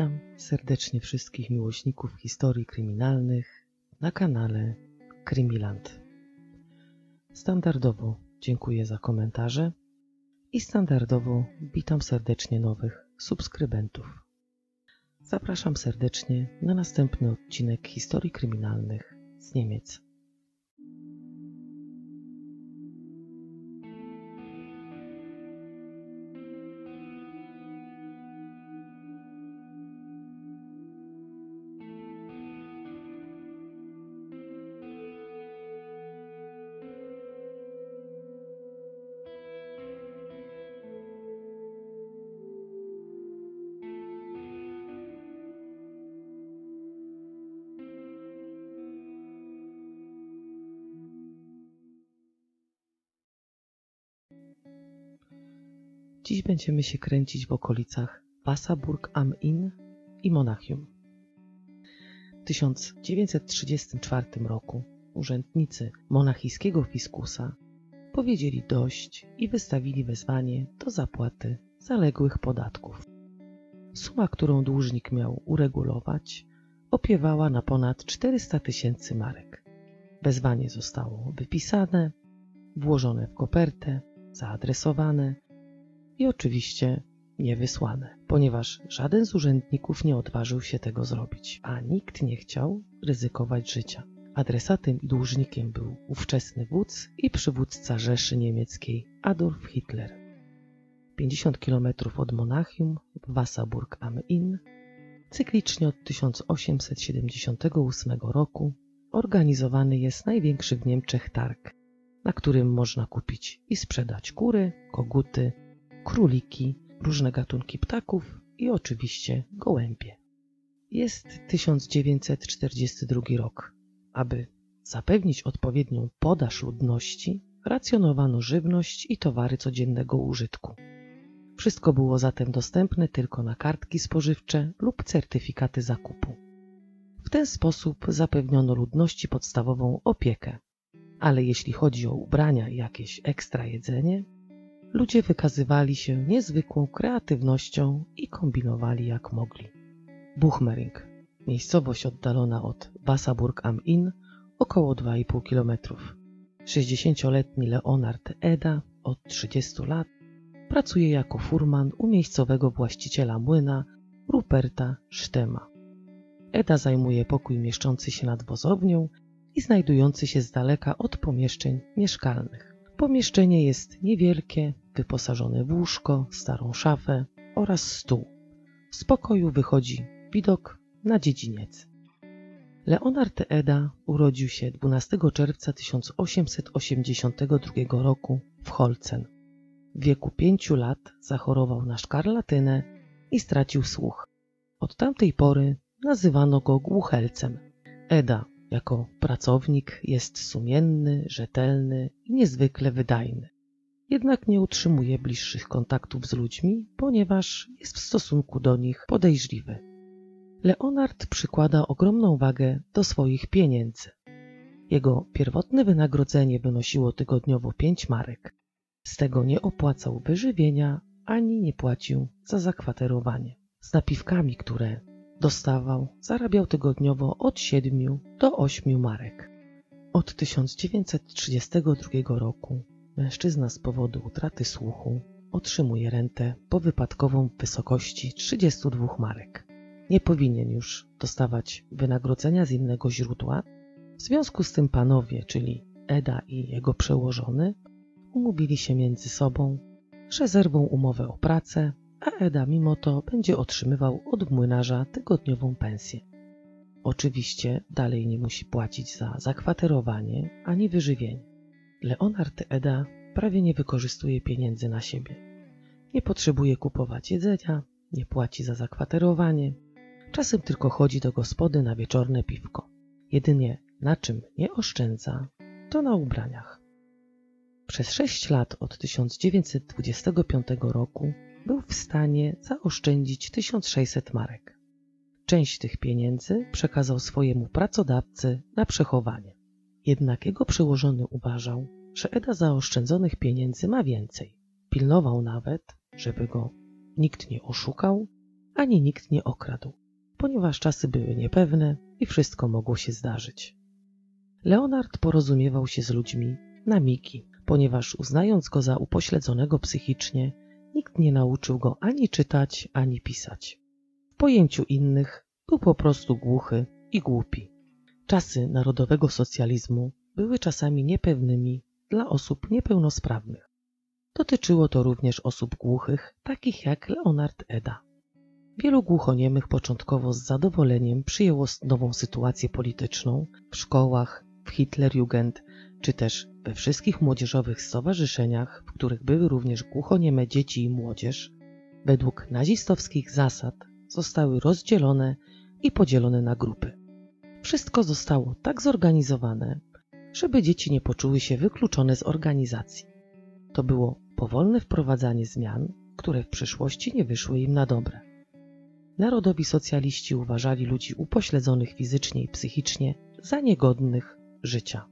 Witam serdecznie wszystkich miłośników historii kryminalnych na kanale Krymiland. Standardowo dziękuję za komentarze i standardowo witam serdecznie nowych subskrybentów. Zapraszam serdecznie na następny odcinek historii kryminalnych z Niemiec. Dziś będziemy się kręcić w okolicach Wasserburg am Inn i Monachium. W 1934 roku urzędnicy monachijskiego fiskusa powiedzieli dość i wystawili wezwanie do zapłaty zaległych podatków. Suma, którą dłużnik miał uregulować, opiewała na ponad 400 tysięcy marek. Wezwanie zostało wypisane, włożone w kopertę, zaadresowane i oczywiście nie wysłane, ponieważ żaden z urzędników nie odważył się tego zrobić, a nikt nie chciał ryzykować życia. Adresatem i dłużnikiem był ówczesny wódz i przywódca Rzeszy Niemieckiej Adolf Hitler. 50 km od Monachium w Wasserburg am Inn cyklicznie od 1878 roku organizowany jest największy w Niemczech targ, na którym można kupić i sprzedać kury, koguty, króliki, różne gatunki ptaków i oczywiście gołębie. Jest 1942 rok. Aby zapewnić odpowiednią podaż ludności, racjonowano żywność i towary codziennego użytku. Wszystko było zatem dostępne tylko na kartki spożywcze lub certyfikaty zakupu. W ten sposób zapewniono ludności podstawową opiekę, ale jeśli chodzi o ubrania i jakieś ekstra jedzenie, ludzie wykazywali się niezwykłą kreatywnością i kombinowali jak mogli. Buchmering, miejscowość oddalona od Wasserburg am Inn, około 2,5 km. 60-letni Leonard Eda od 30 lat pracuje jako furman u miejscowego właściciela młyna Ruperta Sztema. Eda zajmuje pokój mieszczący się nad wozownią i znajdujący się z daleka od pomieszczeń mieszkalnych. Pomieszczenie jest niewielkie, wyposażone w łóżko, starą szafę oraz stół. Z pokoju wychodzi widok na dziedziniec. Leonard Eda urodził się 12 czerwca 1882 roku w Holcen. W wieku pięciu lat zachorował na szkarlatynę i stracił słuch. Od tamtej pory nazywano go głuchelcem. Eda jako pracownik jest sumienny, rzetelny i niezwykle wydajny. Jednak nie utrzymuje bliższych kontaktów z ludźmi, ponieważ jest w stosunku do nich podejrzliwy. Leonard przykłada ogromną wagę do swoich pieniędzy. Jego pierwotne wynagrodzenie wynosiło tygodniowo pięć marek. Z tego nie opłacał wyżywienia ani nie płacił za zakwaterowanie. Z napiwkami, które dostawał, zarabiał tygodniowo od 7 do 8 marek. Od 1932 roku mężczyzna z powodu utraty słuchu otrzymuje rentę powypadkową w wysokości 32 marek. Nie powinien już dostawać wynagrodzenia z innego źródła. W związku z tym panowie, czyli Eda i jego przełożony, umówili się między sobą, że zerwą umowę o pracę, a Eda mimo to będzie otrzymywał od młynarza tygodniową pensję. Oczywiście dalej nie musi płacić za zakwaterowanie ani wyżywienie. Leonard Eda prawie nie wykorzystuje pieniędzy na siebie. Nie potrzebuje kupować jedzenia, nie płaci za zakwaterowanie, czasem tylko chodzi do gospody na wieczorne piwko. Jedynie na czym nie oszczędza, to na ubraniach. Przez sześć lat od 1925 roku był w stanie zaoszczędzić 1600 marek. Część tych pieniędzy przekazał swojemu pracodawcy na przechowanie. Jednak jego przełożony uważał, że Eda zaoszczędzonych pieniędzy ma więcej. Pilnował nawet, żeby go nikt nie oszukał, ani nikt nie okradł, ponieważ czasy były niepewne i wszystko mogło się zdarzyć. Leonard porozumiewał się z ludźmi na migi, ponieważ uznając go za upośledzonego psychicznie, nikt nie nauczył go ani czytać, ani pisać. W pojęciu innych był po prostu głuchy i głupi. Czasy narodowego socjalizmu były czasami niepewnymi dla osób niepełnosprawnych. Dotyczyło to również osób głuchych, takich jak Leonard Eda. Wielu głuchoniemych początkowo z zadowoleniem przyjęło nową sytuację polityczną w szkołach, w Hitlerjugend, czy też we wszystkich młodzieżowych stowarzyszeniach, w których były również głuchonieme dzieci i młodzież, według nazistowskich zasad zostały rozdzielone i podzielone na grupy. Wszystko zostało tak zorganizowane, żeby dzieci nie poczuły się wykluczone z organizacji. To było powolne wprowadzanie zmian, które w przyszłości nie wyszły im na dobre. Narodowi socjaliści uważali ludzi upośledzonych fizycznie i psychicznie za niegodnych życia.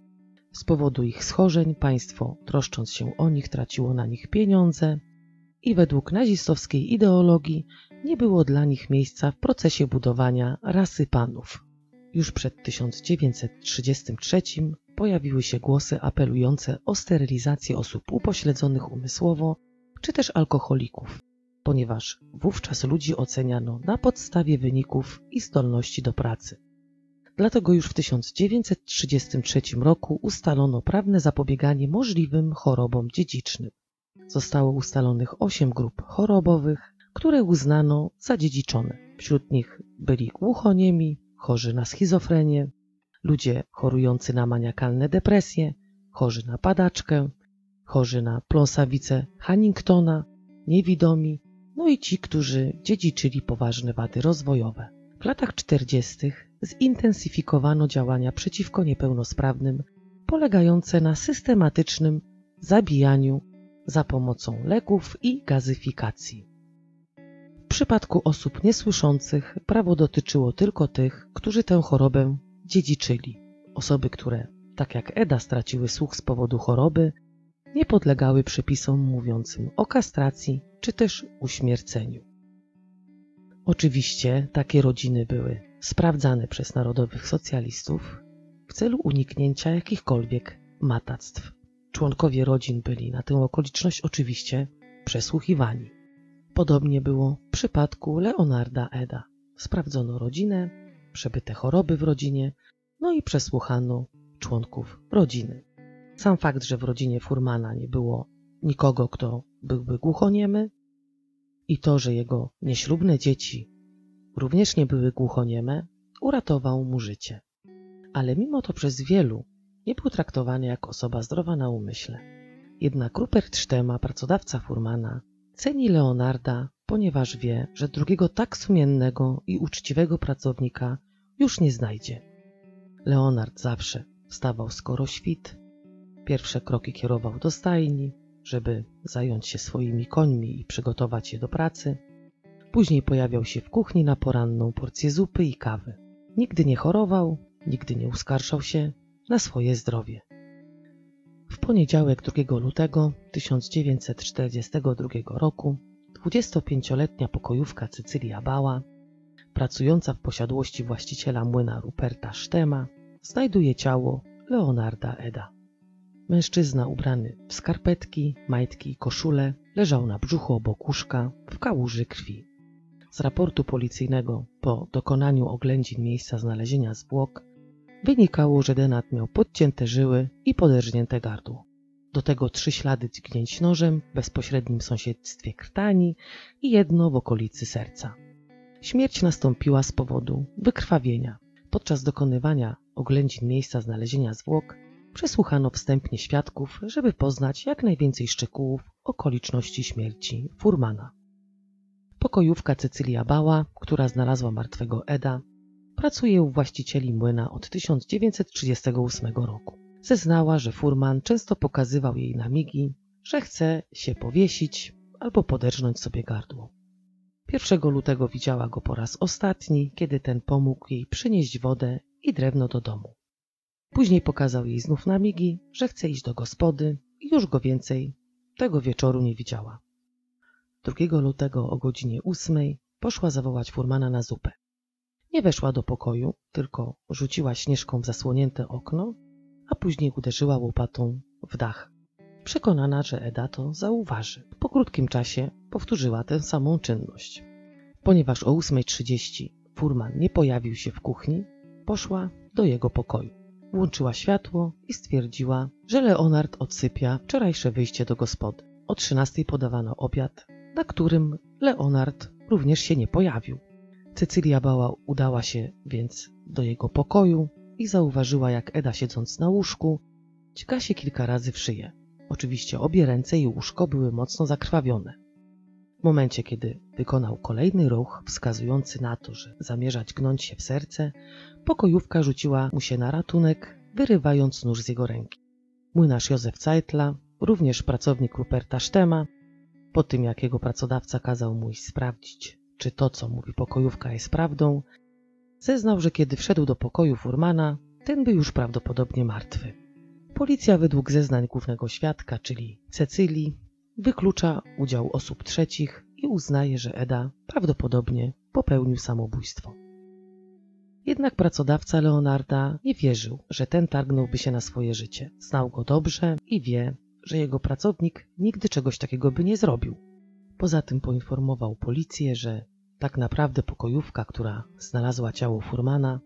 Z powodu ich schorzeń państwo, troszcząc się o nich, traciło na nich pieniądze i według nazistowskiej ideologii nie było dla nich miejsca w procesie budowania rasy panów. Już przed 1933 pojawiły się głosy apelujące o sterylizację osób upośledzonych umysłowo czy też alkoholików, ponieważ wówczas ludzi oceniano na podstawie wyników i zdolności do pracy. Dlatego już w 1933 roku ustalono prawne zapobieganie możliwym chorobom dziedzicznym. Zostało ustalonych osiem grup chorobowych, które uznano za dziedziczone. Wśród nich byli głuchoniemi, chorzy na schizofrenię, ludzie chorujący na maniakalne depresje, chorzy na padaczkę, chorzy na pląsawicę Hanningtona, niewidomi, no i ci, którzy dziedziczyli poważne wady rozwojowe. W latach 40. zintensyfikowano działania przeciwko niepełnosprawnym, polegające na systematycznym zabijaniu za pomocą leków i gazyfikacji. W przypadku osób niesłyszących prawo dotyczyło tylko tych, którzy tę chorobę dziedziczyli. Osoby, które, tak jak Eda, straciły słuch z powodu choroby, nie podlegały przepisom mówiącym o kastracji czy też uśmierceniu. Oczywiście takie rodziny były sprawdzane przez narodowych socjalistów w celu uniknięcia jakichkolwiek matactw. Członkowie rodzin byli na tę okoliczność oczywiście przesłuchiwani. Podobnie było w przypadku Leonarda Eda. Sprawdzono rodzinę, przebyte choroby w rodzinie, no i przesłuchano członków rodziny. Sam fakt, że w rodzinie Furmana nie było nikogo, kto byłby głuchoniemy i to, że jego nieślubne dzieci również nie były głuchonieme, uratował mu życie. Ale mimo to przez wielu nie był traktowany jako osoba zdrowa na umyśle. Jednak Rupert Sztema, pracodawca Furmana, ceni Leonarda, ponieważ wie, że drugiego tak sumiennego i uczciwego pracownika już nie znajdzie. Leonard zawsze wstawał skoro świt, pierwsze kroki kierował do stajni, żeby zająć się swoimi końmi i przygotować je do pracy. Później pojawiał się w kuchni na poranną porcję zupy i kawy. Nigdy nie chorował, nigdy nie uskarżał się na swoje zdrowie. W poniedziałek 2 lutego 1942 roku 25-letnia pokojówka Cycylia Bała, pracująca w posiadłości właściciela młyna Ruperta Sztema, znajduje ciało Leonarda Eda. Mężczyzna ubrany w skarpetki, majtki i koszulę leżał na brzuchu obok łóżka w kałuży krwi. Z raportu policyjnego po dokonaniu oględzin miejsca znalezienia zwłok wynikało, że Denat miał podcięte żyły i poderżnięte gardło. Do tego trzy ślady dźgnięć nożem w bezpośrednim sąsiedztwie krtani i jedno w okolicy serca. Śmierć nastąpiła z powodu wykrwawienia. Podczas dokonywania oględzin miejsca znalezienia zwłok przesłuchano wstępnie świadków, żeby poznać jak najwięcej szczegółów okoliczności śmierci Furmana. Pokojówka Cecylia Bała, która znalazła martwego Eda, pracuje u właścicieli młyna od 1938 roku. Zeznała, że furman często pokazywał jej na migi, że chce się powiesić albo poderżnąć sobie gardło. 1 lutego widziała go po raz ostatni, kiedy ten pomógł jej przynieść wodę i drewno do domu. Później pokazał jej znów na migi, że chce iść do gospody i już go więcej tego wieczoru nie widziała. 2 lutego o godzinie 8 poszła zawołać furmana na zupę. Nie weszła do pokoju, tylko rzuciła śnieżką w zasłonięte okno, a później uderzyła łopatą w dach. Przekonana, że Eda to zauważy. Po krótkim czasie powtórzyła tę samą czynność. Ponieważ o 8.30 furman nie pojawił się w kuchni, poszła do jego pokoju. Włączyła światło i stwierdziła, że Leonard odsypia wczorajsze wyjście do gospody. O 13 podawano obiad, na którym Leonard również się nie pojawił. Cecylia Bała udała się więc do jego pokoju i zauważyła, jak Eda siedząc na łóżku, ćka się kilka razy w szyję. Oczywiście obie ręce i łóżko były mocno zakrwawione. W momencie, kiedy wykonał kolejny ruch wskazujący na to, że zamierza gnąć się w serce, pokojówka rzuciła mu się na ratunek, wyrywając nóż z jego ręki. Młynarz Józef Zeitla, również pracownik Ruperta Sztema, po tym jak jego pracodawca kazał mu iść sprawdzić, czy to, co mówi pokojówka, jest prawdą, zeznał, że kiedy wszedł do pokoju furmana, ten był już prawdopodobnie martwy. Policja według zeznań głównego świadka, czyli Cecylii, wyklucza udział osób trzecich i uznaje, że Eda prawdopodobnie popełnił samobójstwo. Jednak pracodawca Leonarda nie wierzył, że ten targnąłby się na swoje życie. Znał go dobrze i wie, że jego pracownik nigdy czegoś takiego by nie zrobił. Poza tym poinformował policję, że tak naprawdę pokojówka, która znalazła ciało Furmana,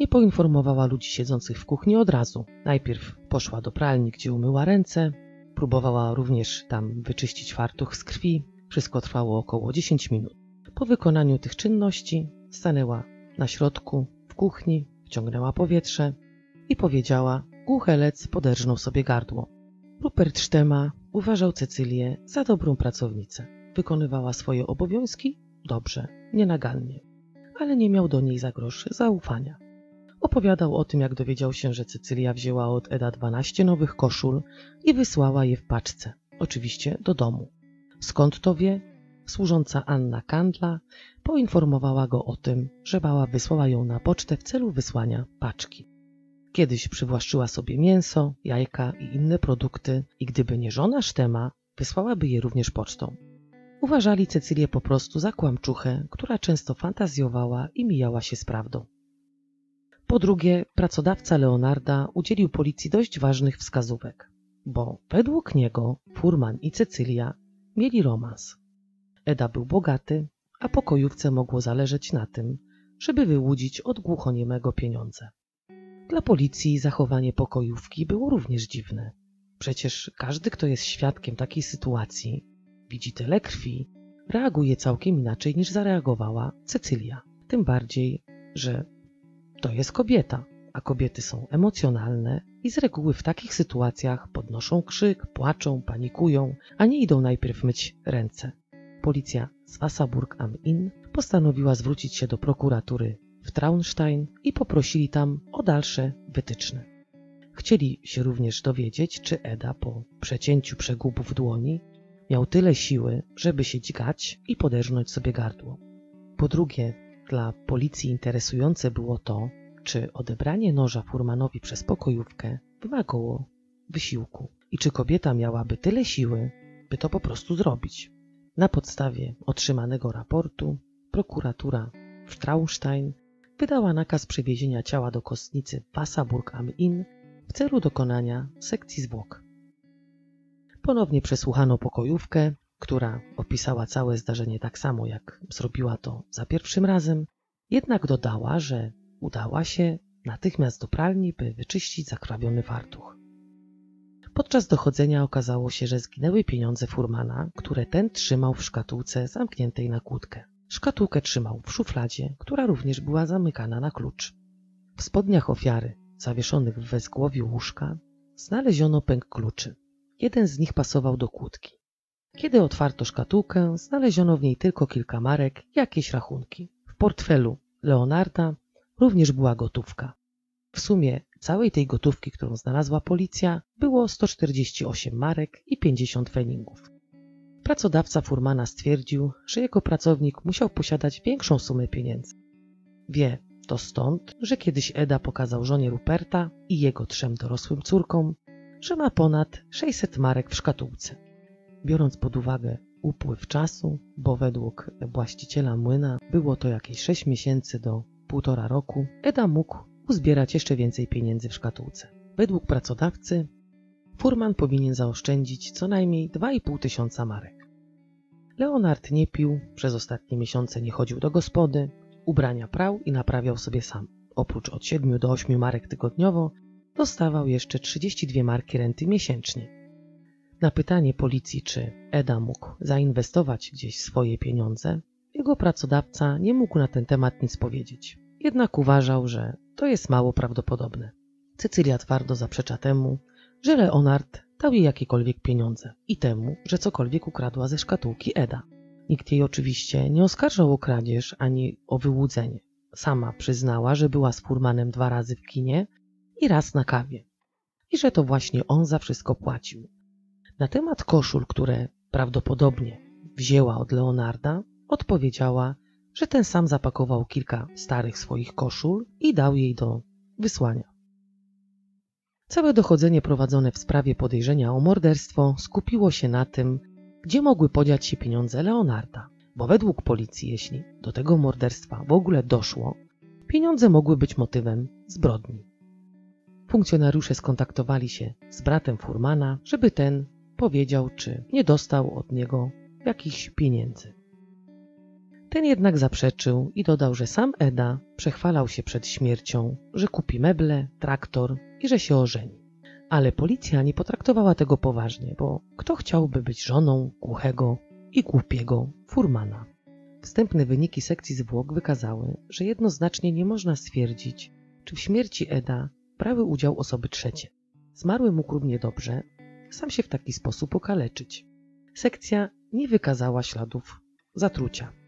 nie poinformowała ludzi siedzących w kuchni od razu. Najpierw poszła do pralni, gdzie umyła ręce, próbowała również tam wyczyścić fartuch z krwi. Wszystko trwało około 10 minut. Po wykonaniu tych czynności stanęła na środku w kuchni, wciągnęła powietrze i powiedziała: Głuchelec poderżnął sobie gardło. Rupert Sztema uważał Cecylię za dobrą pracownicę. Wykonywała swoje obowiązki dobrze, nienagannie, ale nie miał do niej za grosz zaufania. Opowiadał o tym, jak dowiedział się, że Cecylia wzięła od Eda 12 nowych koszul i wysłała je w paczce, oczywiście do domu. Skąd to wie? Służąca Anna Kandla poinformowała go o tym, że bała wysłała ją na pocztę w celu wysłania paczki. Kiedyś przywłaszczyła sobie mięso, jajka i inne produkty i gdyby nie żona Sztema, wysłałaby je również pocztą. Uważali Cecylię po prostu za kłamczuchę, która często fantazjowała i mijała się z prawdą. Po drugie, pracodawca Leonarda udzielił policji dość ważnych wskazówek, bo według niego Furman i Cecylia mieli romans. Eda był bogaty, a pokojówce mogło zależeć na tym, żeby wyłudzić od głuchoniemego pieniądze. Dla policji zachowanie pokojówki było również dziwne. Przecież każdy, kto jest świadkiem takiej sytuacji, widzi tyle krwi, reaguje całkiem inaczej niż zareagowała Cecylia. Tym bardziej, że to jest kobieta, a kobiety są emocjonalne i z reguły w takich sytuacjach podnoszą krzyk, płaczą, panikują, a nie idą najpierw myć ręce. Policja z Wasserburg am Inn postanowiła zwrócić się do prokuratury w Traunstein i poprosili tam o dalsze wytyczne. Chcieli się również dowiedzieć, czy Eda po przecięciu przegubów dłoni miał tyle siły, żeby się dźgać i poderżnąć sobie gardło. Po drugie, dla policji interesujące było to, czy odebranie noża furmanowi przez pokojówkę wymagało wysiłku i czy kobieta miałaby tyle siły, by to po prostu zrobić. Na podstawie otrzymanego raportu prokuratura w Traunstein wydała nakaz przewiezienia ciała do kostnicy Wasserburg am Inn w celu dokonania sekcji zwłok. Ponownie przesłuchano pokojówkę, która opisała całe zdarzenie tak samo, jak zrobiła to za pierwszym razem, jednak dodała, że udała się natychmiast do pralni, by wyczyścić zakrawiony fartuch. Podczas dochodzenia okazało się, że zginęły pieniądze furmana, które ten trzymał w szkatułce zamkniętej na kłódkę. Szkatułkę trzymał w szufladzie, która również była zamykana na klucz. W spodniach ofiary, zawieszonych w wezgłowiu łóżka, znaleziono pęk kluczy. Jeden z nich pasował do kłódki. Kiedy otwarto szkatułkę, znaleziono w niej tylko kilka marek jakieś rachunki. W portfelu Leonarda również była gotówka. W sumie całej tej gotówki, którą znalazła policja, było 148 marek i 50 feningów. Pracodawca Furmana stwierdził, że jego pracownik musiał posiadać większą sumę pieniędzy. Wie to stąd, że kiedyś Eda pokazał żonie Ruperta i jego trzem dorosłym córkom, że ma ponad 600 marek w szkatułce. Biorąc pod uwagę upływ czasu, bo według właściciela młyna było to jakieś 6 miesięcy do półtora roku, Eda mógł uzbierać jeszcze więcej pieniędzy w szkatułce. Według pracodawcy furman powinien zaoszczędzić co najmniej 2,5 tysiąca marek. Leonard nie pił, przez ostatnie miesiące nie chodził do gospody, ubrania prał i naprawiał sobie sam. Oprócz od 7 do 8 marek tygodniowo, dostawał jeszcze 32 marki renty miesięcznie. Na pytanie policji, czy Eda mógł zainwestować gdzieś swoje pieniądze, jego pracodawca nie mógł na ten temat nic powiedzieć. Jednak uważał, że to jest mało prawdopodobne. Cecylia twardo zaprzecza temu, że Leonard dał jej jakiekolwiek pieniądze i temu, że cokolwiek ukradła ze szkatułki Eda. Nikt jej oczywiście nie oskarżał o kradzież ani o wyłudzenie. Sama przyznała, że była z furmanem dwa razy w kinie i raz na kawie. I że to właśnie on za wszystko płacił. Na temat koszul, które prawdopodobnie wzięła od Leonarda, odpowiedziała, że ten sam zapakował kilka starych swoich koszul i dał jej do wysłania. Całe dochodzenie prowadzone w sprawie podejrzenia o morderstwo skupiło się na tym, gdzie mogły podziać się pieniądze Leonarda, bo według policji, jeśli do tego morderstwa w ogóle doszło, pieniądze mogły być motywem zbrodni. Funkcjonariusze skontaktowali się z bratem Furmana, żeby ten powiedział, czy nie dostał od niego jakichś pieniędzy. Ten jednak zaprzeczył i dodał, że sam Eda przechwalał się przed śmiercią, że kupi meble, traktor i że się ożeni. Ale policja nie potraktowała tego poważnie, bo kto chciałby być żoną głuchego i głupiego furmana? Wstępne wyniki sekcji zwłok wykazały, że jednoznacznie nie można stwierdzić, czy w śmierci Eda brały udział osoby trzecie. Zmarły mógł równie dobrze sam się w taki sposób okaleczyć. Sekcja nie wykazała śladów zatrucia.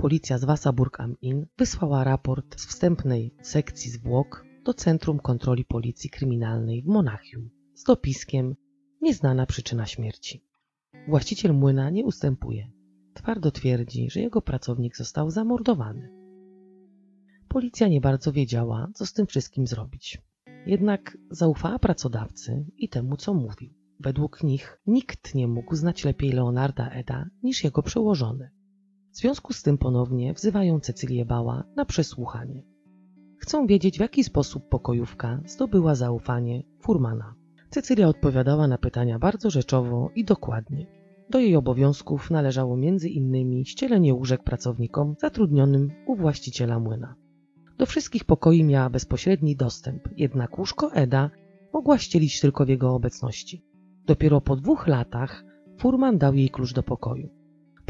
Policja z Wasserburg am Inn wysłała raport z wstępnej sekcji zwłok do Centrum Kontroli Policji Kryminalnej w Monachium z dopiskiem Nieznana przyczyna śmierci. Właściciel młyna nie ustępuje. Twardo twierdzi, że jego pracownik został zamordowany. Policja nie bardzo wiedziała, co z tym wszystkim zrobić. Jednak zaufała pracodawcy i temu, co mówił. Według nich nikt nie mógł znać lepiej Leonarda Eda niż jego przełożony. W związku z tym ponownie wzywają Cecylię Bała na przesłuchanie. Chcą wiedzieć, w jaki sposób pokojówka zdobyła zaufanie Furmana. Cecylia odpowiadała na pytania bardzo rzeczowo i dokładnie. Do jej obowiązków należało innymi ścielenie łóżek pracownikom zatrudnionym u właściciela młyna. Do wszystkich pokoi miała bezpośredni dostęp, jednak łóżko Eda mogła ścielić tylko w jego obecności. Dopiero po dwóch latach furman dał jej klucz do pokoju.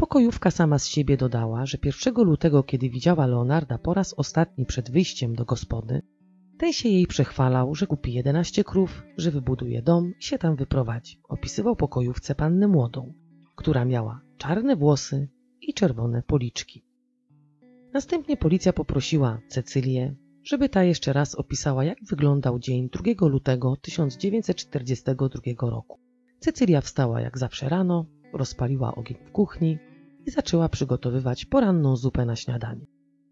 Pokojówka sama z siebie dodała, że 1 lutego, kiedy widziała Leonarda po raz ostatni przed wyjściem do gospody, ten się jej przechwalał, że kupi 11 krów, że wybuduje dom i się tam wyprowadzi. Opisywał pokojówce pannę młodą, która miała czarne włosy i czerwone policzki. Następnie policja poprosiła Cecylię, żeby ta jeszcze raz opisała, jak wyglądał dzień 2 lutego 1942 roku. Cecylia wstała jak zawsze rano, rozpaliła ogień w kuchni i zaczęła przygotowywać poranną zupę na śniadanie.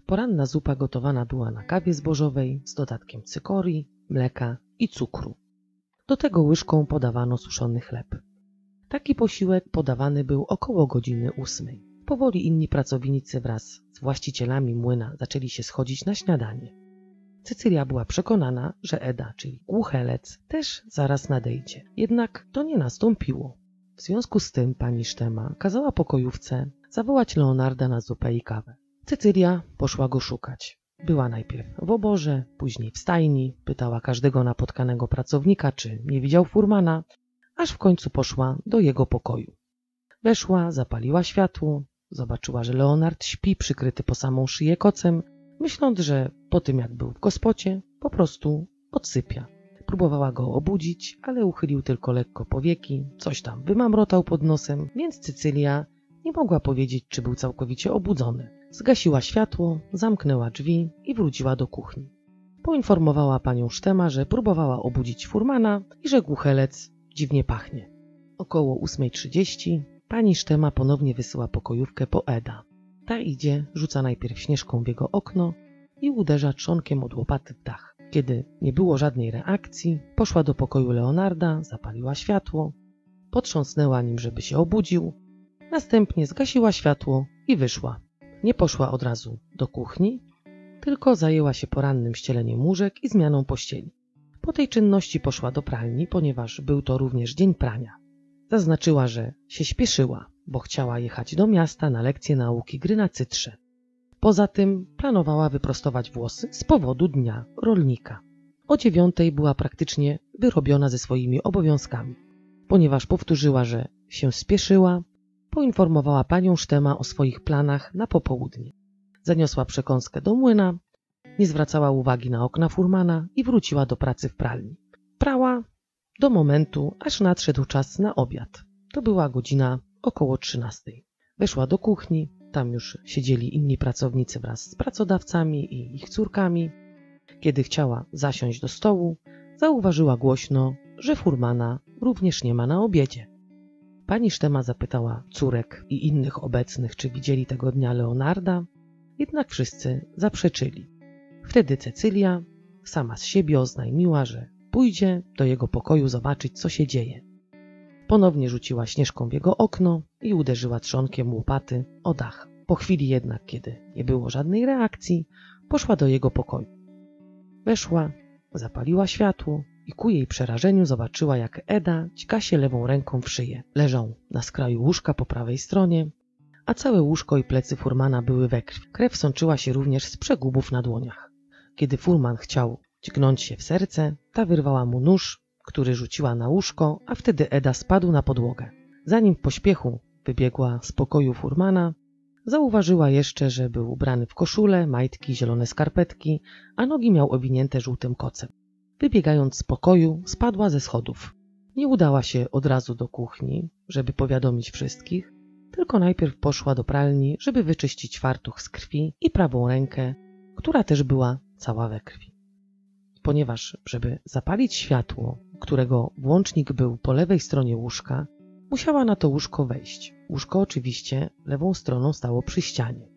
Poranna zupa gotowana była na kawie zbożowej z dodatkiem cykorii, mleka i cukru. Do tego łyżką podawano suszony chleb. Taki posiłek podawany był około godziny ósmej. Powoli inni pracownicy wraz z właścicielami młyna zaczęli się schodzić na śniadanie. Cecylia była przekonana, że Eda, czyli głuchelec, też zaraz nadejdzie. Jednak to nie nastąpiło. W związku z tym pani Sztema kazała pokojówce zawołać Leonarda na zupę i kawę. Cecylia poszła go szukać. Była najpierw w oborze, później w stajni, pytała każdego napotkanego pracownika, czy nie widział furmana, aż w końcu poszła do jego pokoju. Weszła, zapaliła światło, zobaczyła, że Leonard śpi przykryty po samą szyję kocem, myśląc, że po tym jak był w gospocie, po prostu odsypia. Próbowała go obudzić, ale uchylił tylko lekko powieki, coś tam wymamrotał pod nosem, więc Cycylia nie mogła powiedzieć, czy był całkowicie obudzony. Zgasiła światło, zamknęła drzwi i wróciła do kuchni. Poinformowała panią Sztema, że próbowała obudzić furmana i że głuchelec dziwnie pachnie. Około 8.30 pani Sztema ponownie wysyła pokojówkę po Eda. Ta idzie, rzuca najpierw śnieżką w jego okno i uderza trzonkiem od łopaty w dach. Kiedy nie było żadnej reakcji, poszła do pokoju Leonarda, zapaliła światło, potrząsnęła nim, żeby się obudził Następnie zgasiła światło i wyszła. Nie poszła od razu do kuchni, tylko zajęła się porannym ścieleniem łóżek i zmianą pościeli. Po tej czynności poszła do pralni, ponieważ był to również dzień prania. Zaznaczyła, że się śpieszyła, bo chciała jechać do miasta na lekcję nauki gry na cytrze. Poza tym planowała wyprostować włosy z powodu dnia rolnika. O dziewiątej była praktycznie wyrobiona ze swoimi obowiązkami. Ponieważ powtórzyła, że się spieszyła, poinformowała panią Sztema o swoich planach na popołudnie. Zaniosła przekąskę do młyna, nie zwracała uwagi na okna furmana i wróciła do pracy w pralni. Prała do momentu, aż nadszedł czas na obiad. To była godzina około trzynastej. Weszła do kuchni, tam już siedzieli inni pracownicy wraz z pracodawcami i ich córkami. Kiedy chciała zasiąść do stołu, zauważyła głośno, że furmana również nie ma na obiedzie. Pani Sztema zapytała córek i innych obecnych, czy widzieli tego dnia Leonarda, jednak wszyscy zaprzeczyli. Wtedy Cecylia sama z siebie oznajmiła, że pójdzie do jego pokoju zobaczyć, co się dzieje. Ponownie rzuciła śnieżką w jego okno i uderzyła trzonkiem łopaty o dach. Po chwili jednak, kiedy nie było żadnej reakcji, poszła do jego pokoju. Weszła, zapaliła światło i ku jej przerażeniu zobaczyła, jak Eda ćka się lewą ręką w szyję. Leżał na skraju łóżka po prawej stronie, a całe łóżko i plecy furmana były we krwi. Krew sączyła się również z przegubów na dłoniach. Kiedy furman chciał dźgnąć się w serce, ta wyrwała mu nóż, który rzuciła na łóżko, a wtedy Eda spadł na podłogę. Zanim w pośpiechu wybiegła z pokoju furmana, zauważyła jeszcze, że był ubrany w koszulę, majtki, zielone skarpetki, a nogi miał owinięte żółtym kocem. Wybiegając z pokoju, spadła ze schodów. Nie udała się od razu do kuchni, żeby powiadomić wszystkich, tylko najpierw poszła do pralni, żeby wyczyścić fartuch z krwi i prawą rękę, która też była cała we krwi. Ponieważ, żeby zapalić światło, którego włącznik był po lewej stronie łóżka, musiała na to łóżko wejść. Łóżko oczywiście lewą stroną stało przy ścianie.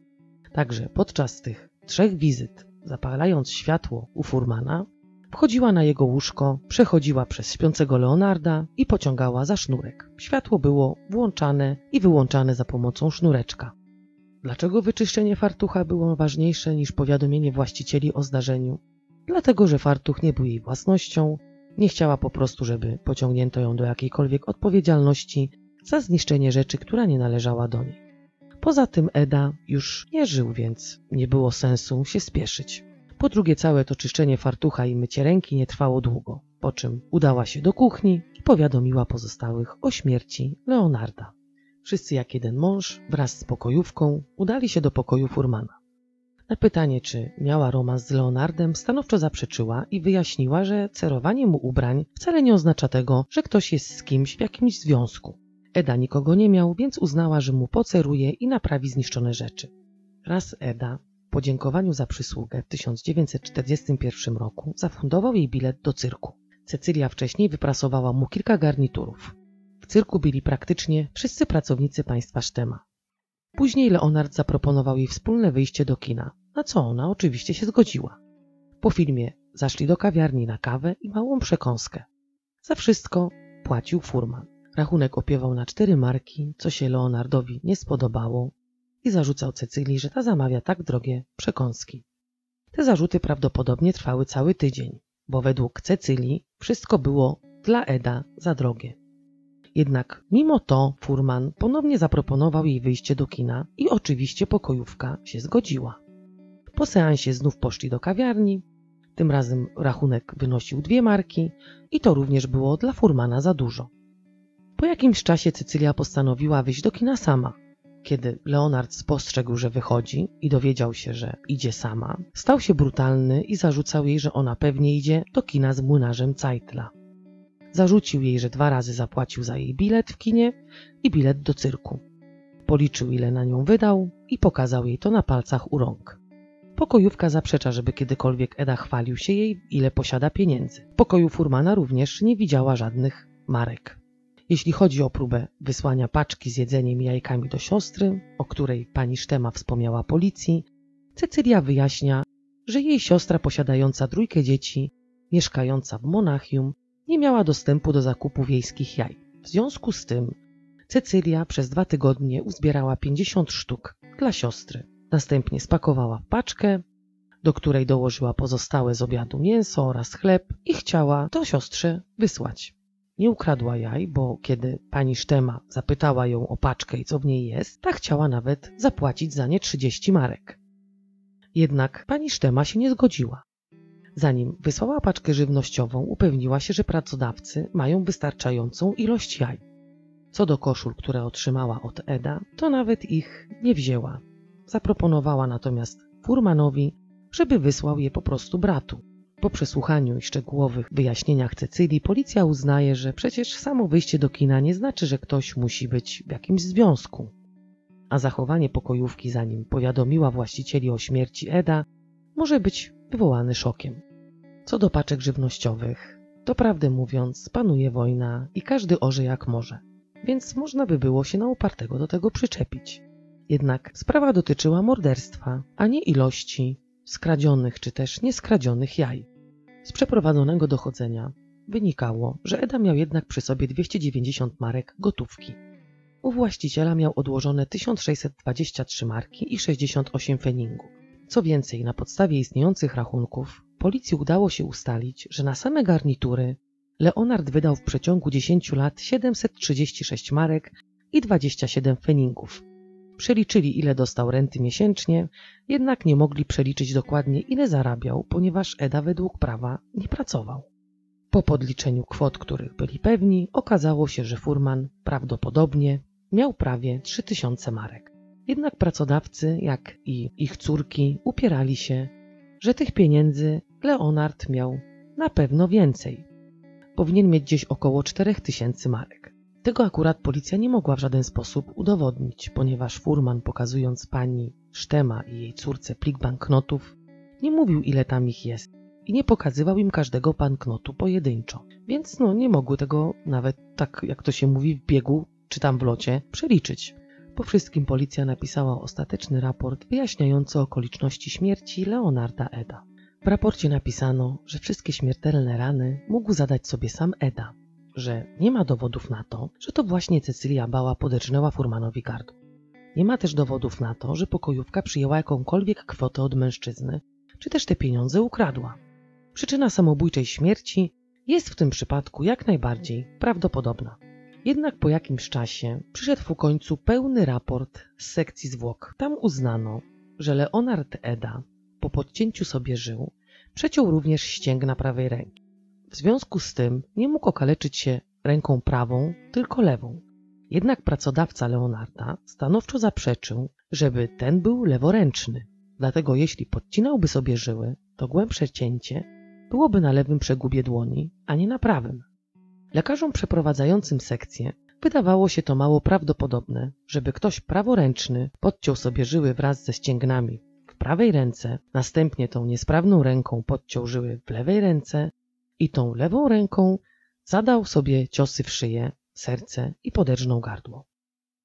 Także podczas tych trzech wizyt, zapalając światło u furmana, wchodziła na jego łóżko, przechodziła przez śpiącego Leonarda i pociągała za sznurek. Światło było włączane i wyłączane za pomocą sznureczka. Dlaczego wyczyszczenie fartucha było ważniejsze niż powiadomienie właścicieli o zdarzeniu? Dlatego, że fartuch nie był jej własnością, nie chciała po prostu, żeby pociągnięto ją do jakiejkolwiek odpowiedzialności za zniszczenie rzeczy, która nie należała do niej. Poza tym Eda już nie żył, więc nie było sensu się spieszyć. Po drugie, całe to czyszczenie fartucha i mycie ręki nie trwało długo, po czym udała się do kuchni i powiadomiła pozostałych o śmierci Leonarda. Wszyscy jak jeden mąż wraz z pokojówką udali się do pokoju furmana. Na pytanie, czy miała romans z Leonardem, stanowczo zaprzeczyła i wyjaśniła, że cerowanie mu ubrań wcale nie oznacza tego, że ktoś jest z kimś w jakimś związku. Eda nikogo nie miał, więc uznała, że mu poceruje i naprawi zniszczone rzeczy. Raz Eda, podziękowaniu za przysługę w 1941 roku, zafundował jej bilet do cyrku. Cecylia wcześniej wyprasowała mu kilka garniturów. W cyrku byli praktycznie wszyscy pracownicy państwa Sztema. Później Leonard zaproponował jej wspólne wyjście do kina, na co ona oczywiście się zgodziła. Po filmie zaszli do kawiarni na kawę i małą przekąskę. Za wszystko płacił furman. Rachunek opiewał na cztery marki, co się Leonardowi nie spodobało i zarzucał Cecylii, że ta zamawia tak drogie przekąski. Te zarzuty prawdopodobnie trwały cały tydzień, bo według Cecylii wszystko było dla Eda za drogie. Jednak mimo to furman ponownie zaproponował jej wyjście do kina i oczywiście pokojówka się zgodziła. Po seansie znów poszli do kawiarni. Tym razem rachunek wynosił dwie marki i to również było dla furmana za dużo. Po jakimś czasie Cecylia postanowiła wyjść do kina sama. Kiedy Leonard spostrzegł, że wychodzi i dowiedział się, że idzie sama, stał się brutalny i zarzucał jej, że ona pewnie idzie do kina z młynarzem Zeitla. Zarzucił jej, że dwa razy zapłacił za jej bilet w kinie i bilet do cyrku. Policzył, ile na nią wydał i pokazał jej to na palcach u rąk. Pokojówka zaprzecza, żeby kiedykolwiek Eda chwalił się jej, ile posiada pieniędzy. W pokoju furmana również nie widziała żadnych marek. Jeśli chodzi o próbę wysłania paczki z jedzeniem i jajkami do siostry, o której pani Sztema wspomniała policji, Cecylia wyjaśnia, że jej siostra posiadająca trójkę dzieci, mieszkająca w Monachium, nie miała dostępu do zakupu wiejskich jaj. W związku z tym Cecylia przez dwa tygodnie uzbierała 50 sztuk dla siostry. Następnie spakowała paczkę, do której dołożyła pozostałe z obiadu mięso oraz chleb i chciała to siostrze wysłać. Nie ukradła jaj, bo kiedy pani Sztema zapytała ją o paczkę i co w niej jest, ta chciała nawet zapłacić za nie 30 marek. Jednak pani Sztema się nie zgodziła. Zanim wysłała paczkę żywnościową, upewniła się, że pracodawcy mają wystarczającą ilość jaj. Co do koszul, które otrzymała od Eda, to nawet ich nie wzięła. Zaproponowała natomiast furmanowi, żeby wysłał je po prostu bratu. Po przesłuchaniu i szczegółowych wyjaśnieniach Cecylii, policja uznaje, że przecież samo wyjście do kina nie znaczy, że ktoś musi być w jakimś związku. A zachowanie pokojówki, zanim powiadomiła właścicieli o śmierci Eda, może być wywołany szokiem. Co do paczek żywnościowych, to prawdę mówiąc, panuje wojna i każdy orze jak może, więc można by było się na upartego do tego przyczepić. Jednak sprawa dotyczyła morderstwa, a nie ilości skradzionych czy też nieskradzionych jaj. Z przeprowadzonego dochodzenia wynikało, że Eda miał jednak przy sobie 290 marek gotówki. U właściciela miał odłożone 1623 marki i 68 feningów. Co więcej, na podstawie istniejących rachunków policji udało się ustalić, że na same garnitury Leonard wydał w przeciągu 10 lat 736 marek i 27 feningów. Przeliczyli, ile dostał renty miesięcznie, jednak nie mogli przeliczyć dokładnie, ile zarabiał, ponieważ Eda według prawa nie pracował. Po podliczeniu kwot, których byli pewni, okazało się, że furman prawdopodobnie miał prawie 3000 marek. Jednak pracodawcy, jak i ich córki, upierali się, że tych pieniędzy Leonard miał na pewno więcej. Powinien mieć gdzieś około 4000 marek. Tego akurat policja nie mogła w żaden sposób udowodnić, ponieważ furman pokazując pani Sztema i jej córce plik banknotów, nie mówił ile tam ich jest i nie pokazywał im każdego banknotu pojedynczo. Więc no nie mogły tego nawet tak jak to się mówi w biegu czy tam w locie przeliczyć. Po wszystkim policja napisała ostateczny raport wyjaśniający okoliczności śmierci Leonarda Eda. W raporcie napisano, że wszystkie śmiertelne rany mógł zadać sobie sam Eda, że nie ma dowodów na to, że to właśnie Cecylia Bała poderżnęła furmanowi gardło. Nie ma też dowodów na to, że pokojówka przyjęła jakąkolwiek kwotę od mężczyzny, czy też te pieniądze ukradła. Przyczyna samobójczej śmierci jest w tym przypadku jak najbardziej prawdopodobna. Jednak po jakimś czasie przyszedł w końcu pełny raport z sekcji zwłok. Tam uznano, że Leonard Eda po podcięciu sobie żył przeciął również ścięgna prawej ręki. W związku z tym nie mógł okaleczyć się ręką prawą, tylko lewą. Jednak pracodawca Leonarda stanowczo zaprzeczył, żeby ten był leworęczny. Dlatego jeśli podcinałby sobie żyły, to głębsze cięcie byłoby na lewym przegubie dłoni, a nie na prawym. Lekarzom przeprowadzającym sekcję wydawało się to mało prawdopodobne, żeby ktoś praworęczny podciął sobie żyły wraz ze ścięgnami w prawej ręce, następnie tą niesprawną ręką podciął żyły w lewej ręce i tą lewą ręką zadał sobie ciosy w szyję, serce i poderżnął gardło.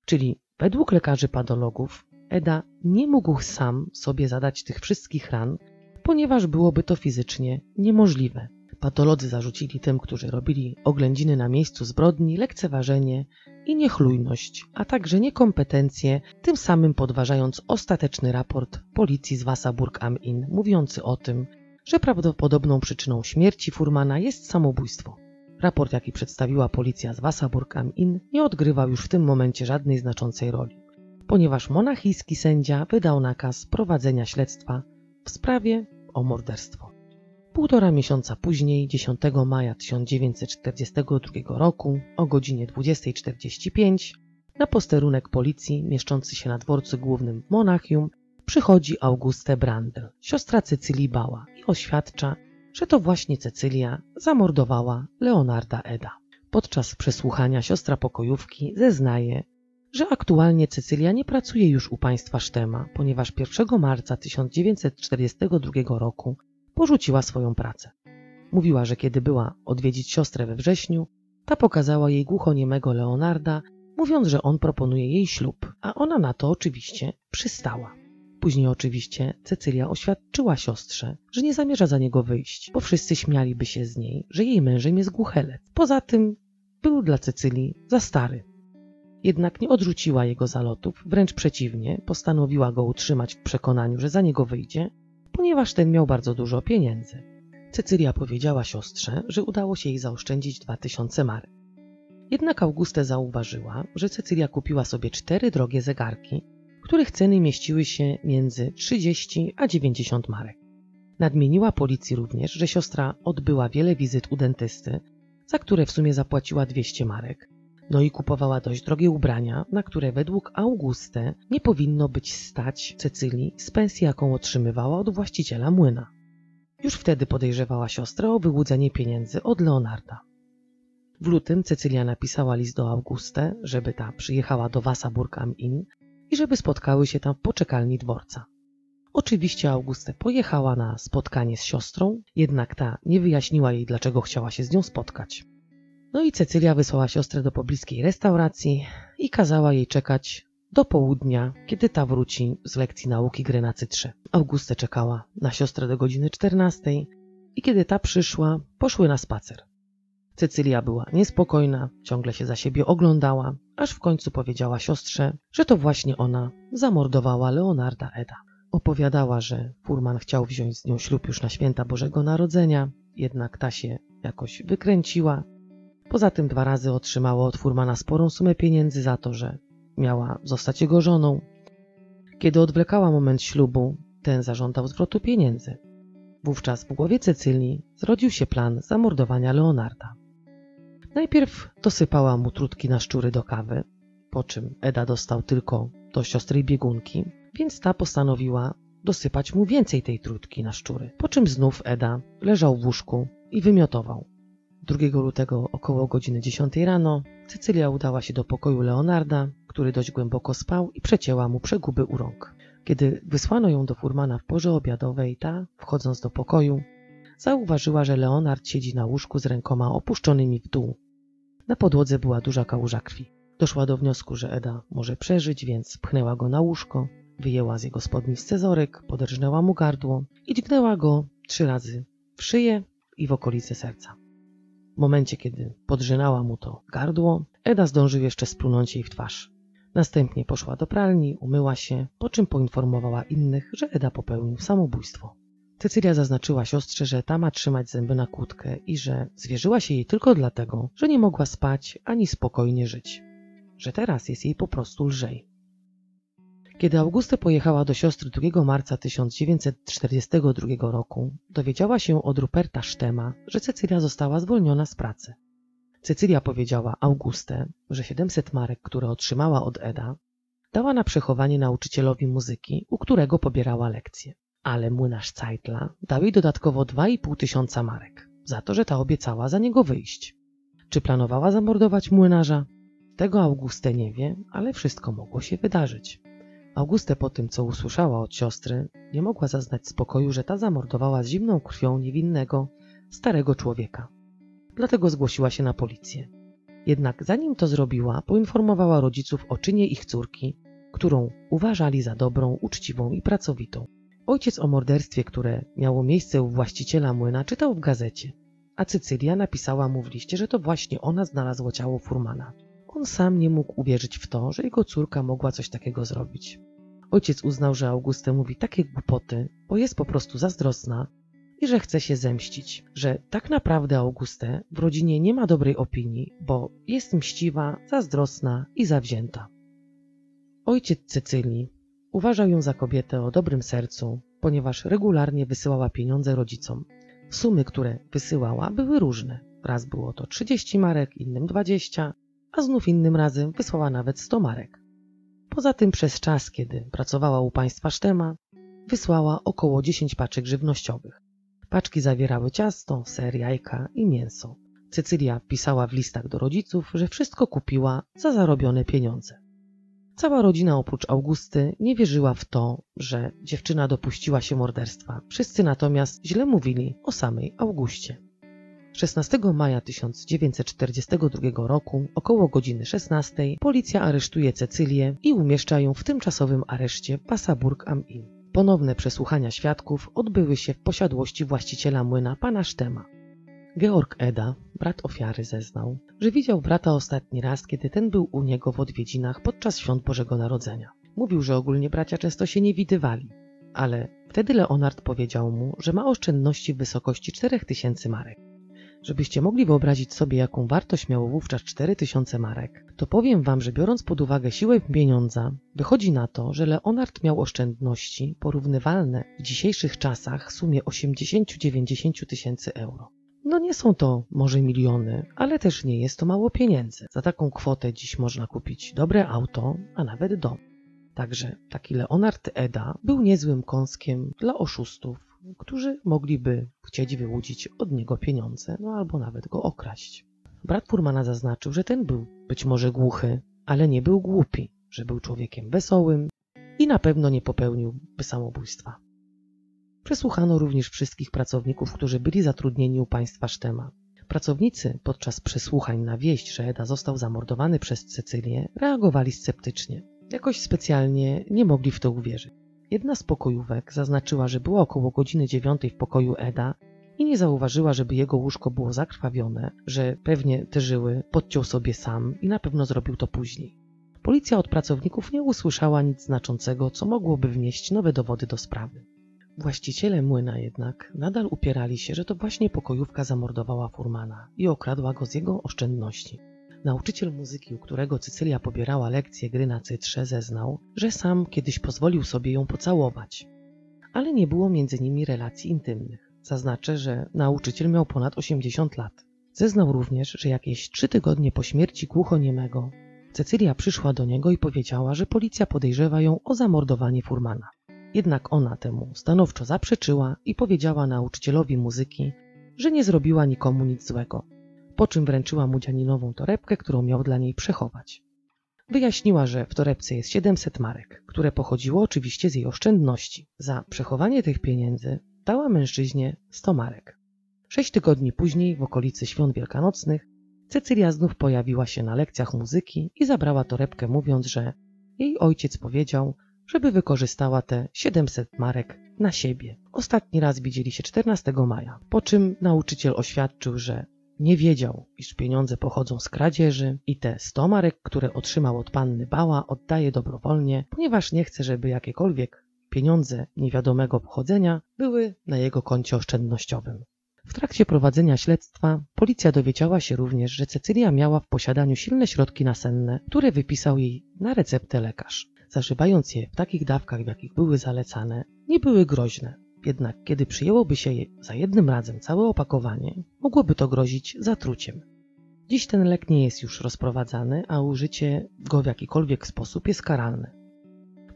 Czyli według lekarzy patologów Eda nie mógł sam sobie zadać tych wszystkich ran, ponieważ byłoby to fizycznie niemożliwe. Patolodzy zarzucili tym, którzy robili oględziny na miejscu zbrodni, lekceważenie i niechlujność, a także niekompetencje, tym samym podważając ostateczny raport policji z Wasserburg am Inn, mówiący o tym, że prawdopodobną przyczyną śmierci Furmana jest samobójstwo. Raport, jaki przedstawiła policja z Wasserburg am Inn, nie odgrywał już w tym momencie żadnej znaczącej roli, ponieważ monachijski sędzia wydał nakaz prowadzenia śledztwa w sprawie o morderstwo. Półtora miesiąca później, 10 maja 1942 roku, o godzinie 20.45, na posterunek policji mieszczący się na dworcu głównym w Monachium przychodzi Auguste Brandl, siostra Cecylii Bała oświadcza, że to właśnie Cecylia zamordowała Leonarda Eda. Podczas przesłuchania siostra pokojówki zeznaje, że aktualnie Cecylia nie pracuje już u państwa Sztema, ponieważ 1 marca 1942 roku porzuciła swoją pracę. Mówiła, że kiedy była odwiedzić siostrę we wrześniu, ta pokazała jej głuchoniemego Leonarda, mówiąc, że on proponuje jej ślub, a ona na to oczywiście przystała. Później oczywiście Cecylia oświadczyła siostrze, że nie zamierza za niego wyjść, bo wszyscy śmialiby się z niej, że jej mężem jest głuchelec. Poza tym był dla Cecylii za stary. Jednak nie odrzuciła jego zalotów, wręcz przeciwnie, postanowiła go utrzymać w przekonaniu, że za niego wyjdzie, ponieważ ten miał bardzo dużo pieniędzy. Cecylia powiedziała siostrze, że udało się jej zaoszczędzić 2000 marek. Jednak Auguste zauważyła, że Cecylia kupiła sobie cztery drogie zegarki, których ceny mieściły się między 30 a 90 marek. Nadmieniła policji również, że siostra odbyła wiele wizyt u dentysty, za które w sumie zapłaciła 200 marek. No i kupowała dość drogie ubrania, na które według Auguste nie powinno być stać Cecylii z pensji, jaką otrzymywała od właściciela młyna. Już wtedy podejrzewała siostrę o wyłudzenie pieniędzy od Leonarda. W lutym Cecylia napisała list do Auguste, żeby ta przyjechała do Wasserburg am Inn i żeby spotkały się tam w poczekalni dworca. Oczywiście Auguste pojechała na spotkanie z siostrą, jednak ta nie wyjaśniła jej, dlaczego chciała się z nią spotkać. No i Cecylia wysłała siostrę do pobliskiej restauracji i kazała jej czekać do południa, kiedy ta wróci z lekcji nauki gry na cytrze. Auguste czekała na siostrę do godziny 14 i kiedy ta przyszła, poszły na spacer. Cecylia była niespokojna, ciągle się za siebie oglądała, aż w końcu powiedziała siostrze, że to właśnie ona zamordowała Leonarda Eda. Opowiadała, że furman chciał wziąć z nią ślub już na święta Bożego Narodzenia, jednak ta się jakoś wykręciła. Poza tym dwa razy otrzymała od furmana sporą sumę pieniędzy za to, że miała zostać jego żoną. Kiedy odwlekała moment ślubu, ten zażądał zwrotu pieniędzy. Wówczas w głowie Cecylii zrodził się plan zamordowania Leonarda. Najpierw dosypała mu trutki na szczury do kawy, po czym Eda dostał tylko do siostry biegunki, więc ta postanowiła dosypać mu więcej tej trutki na szczury, po czym znów Eda leżał w łóżku i wymiotował. 2 lutego około godziny 10 rano Cecylia udała się do pokoju Leonarda, który dość głęboko spał i przecięła mu przeguby u rąk. Kiedy wysłano ją do furmana w porze obiadowej, ta, wchodząc do pokoju, zauważyła, że Leonard siedzi na łóżku z rękoma opuszczonymi w dół. Na podłodze była duża kałuża krwi. Doszła do wniosku, że Eda może przeżyć, więc pchnęła go na łóżko, wyjęła z jego spodni scyzoryk, poderżnęła mu gardło i dźgnęła go trzy razy w szyję i w okolice serca. W momencie, kiedy podrzynała mu to gardło, Eda zdążył jeszcze splunąć jej w twarz. Następnie poszła do pralni, umyła się, po czym poinformowała innych, że Eda popełnił samobójstwo. Cecylia zaznaczyła siostrze, że ta ma trzymać zęby na kłódkę i że zwierzyła się jej tylko dlatego, że nie mogła spać ani spokojnie żyć. Że teraz jest jej po prostu lżej. Kiedy Auguste pojechała do siostry 2 marca 1942 roku, dowiedziała się od Ruperta Sztema, że Cecylia została zwolniona z pracy. Cecylia powiedziała Auguste, że 700 marek, które otrzymała od Eda, dała na przechowanie nauczycielowi muzyki, u którego pobierała lekcje. Ale młynarz Zeitla dał jej dodatkowo 2,5 tysiąca marek, za to, że ta obiecała za niego wyjść. Czy planowała zamordować młynarza? Tego Auguste nie wie, ale wszystko mogło się wydarzyć. Auguste po tym, co usłyszała od siostry, nie mogła zaznać spokoju, że ta zamordowała z zimną krwią niewinnego, starego człowieka. Dlatego zgłosiła się na policję. Jednak zanim to zrobiła, poinformowała rodziców o czynie ich córki, którą uważali za dobrą, uczciwą i pracowitą. Ojciec o morderstwie, które miało miejsce u właściciela młyna, czytał w gazecie, a Cecylia napisała mu w liście, że to właśnie ona znalazła ciało furmana. On sam nie mógł uwierzyć w to, że jego córka mogła coś takiego zrobić. Ojciec uznał, że Auguste mówi takie głupoty, bo jest po prostu zazdrosna i że chce się zemścić, że tak naprawdę Auguste w rodzinie nie ma dobrej opinii, bo jest mściwa, zazdrosna i zawzięta. Ojciec Cecylii uważał ją za kobietę o dobrym sercu, ponieważ regularnie wysyłała pieniądze rodzicom. Sumy, które wysyłała, były różne. Raz było to 30 marek, innym 20, a znów innym razem wysłała nawet 100 marek. Poza tym przez czas, kiedy pracowała u państwa Sztema, wysłała około 10 paczek żywnościowych. Paczki zawierały ciasto, ser, jajka i mięso. Cecylia pisała w listach do rodziców, że wszystko kupiła za zarobione pieniądze. Cała rodzina oprócz Augusty nie wierzyła w to, że dziewczyna dopuściła się morderstwa. Wszyscy natomiast źle mówili o samej Augustie. 16 maja 1942 roku, około godziny 16, policja aresztuje Cecylię i umieszcza ją w tymczasowym areszcie Passaburg am Inn. Ponowne przesłuchania świadków odbyły się w posiadłości właściciela młyna pana Sztema. Georg Eda, brat ofiary, zeznał, że widział brata ostatni raz, kiedy ten był u niego w odwiedzinach podczas świąt Bożego Narodzenia. Mówił, że ogólnie bracia często się nie widywali, ale wtedy Leonard powiedział mu, że ma oszczędności w wysokości 4000 marek. Żebyście mogli wyobrazić sobie, jaką wartość miało wówczas 4000 marek, to powiem wam, że biorąc pod uwagę siłę pieniądza, wychodzi na to, że Leonard miał oszczędności porównywalne w dzisiejszych czasach w sumie 80-90 tysięcy euro. No nie są to może miliony, ale też nie jest to mało pieniędzy. Za taką kwotę dziś można kupić dobre auto, a nawet dom. Także taki Leonard Eda był niezłym kąskiem dla oszustów, którzy mogliby chcieć wyłudzić od niego pieniądze, no albo nawet go okraść. Brat Furmana zaznaczył, że ten był być może głuchy, ale nie był głupi, że był człowiekiem wesołym i na pewno nie popełniłby samobójstwa. Przesłuchano również wszystkich pracowników, którzy byli zatrudnieni u państwa Sztema. Pracownicy podczas przesłuchań na wieść, że Eda został zamordowany przez Cecylię, reagowali sceptycznie. Jakoś specjalnie nie mogli w to uwierzyć. Jedna z pokojówek zaznaczyła, że była około godziny dziewiątej w pokoju Eda i nie zauważyła, żeby jego łóżko było zakrwawione, że pewnie te żyły podciął sobie sam i na pewno zrobił to później. Policja od pracowników nie usłyszała nic znaczącego, co mogłoby wnieść nowe dowody do sprawy. Właściciele młyna jednak nadal upierali się, że to właśnie pokojówka zamordowała Furmana i okradła go z jego oszczędności. Nauczyciel muzyki, u którego Cycylia pobierała lekcje gry na cytrze, zeznał, że sam kiedyś pozwolił sobie ją pocałować. Ale nie było między nimi relacji intymnych. Zaznaczę, że nauczyciel miał ponad 80 lat. Zeznał również, że jakieś trzy tygodnie po śmierci głuchoniemego Cecylia przyszła do niego i powiedziała, że policja podejrzewa ją o zamordowanie Furmana. Jednak ona temu stanowczo zaprzeczyła i powiedziała nauczycielowi muzyki, że nie zrobiła nikomu nic złego, po czym wręczyła mu dzianinową torebkę, którą miał dla niej przechować. Wyjaśniła, że w torebce jest 700 marek, które pochodziło oczywiście z jej oszczędności. Za przechowanie tych pieniędzy dała mężczyźnie 100 marek. Sześć tygodni później, w okolicy świąt wielkanocnych, Cecylia znów pojawiła się na lekcjach muzyki i zabrała torebkę, mówiąc, że jej ojciec powiedział, żeby wykorzystała te 700 marek na siebie. Ostatni raz widzieli się 14 maja, po czym nauczyciel oświadczył, że nie wiedział, iż pieniądze pochodzą z kradzieży i te 100 marek, które otrzymał od panny Bała, oddaje dobrowolnie, ponieważ nie chce, żeby jakiekolwiek pieniądze niewiadomego pochodzenia były na jego koncie oszczędnościowym. W trakcie prowadzenia śledztwa policja dowiedziała się również, że Cecylia miała w posiadaniu silne środki nasenne, które wypisał jej na receptę lekarz. Zażywając je w takich dawkach, w jakich były zalecane, nie były groźne. Jednak kiedy przyjęłoby się je za jednym razem całe opakowanie, mogłoby to grozić zatruciem. Dziś ten lek nie jest już rozprowadzany, a użycie go w jakikolwiek sposób jest karalne.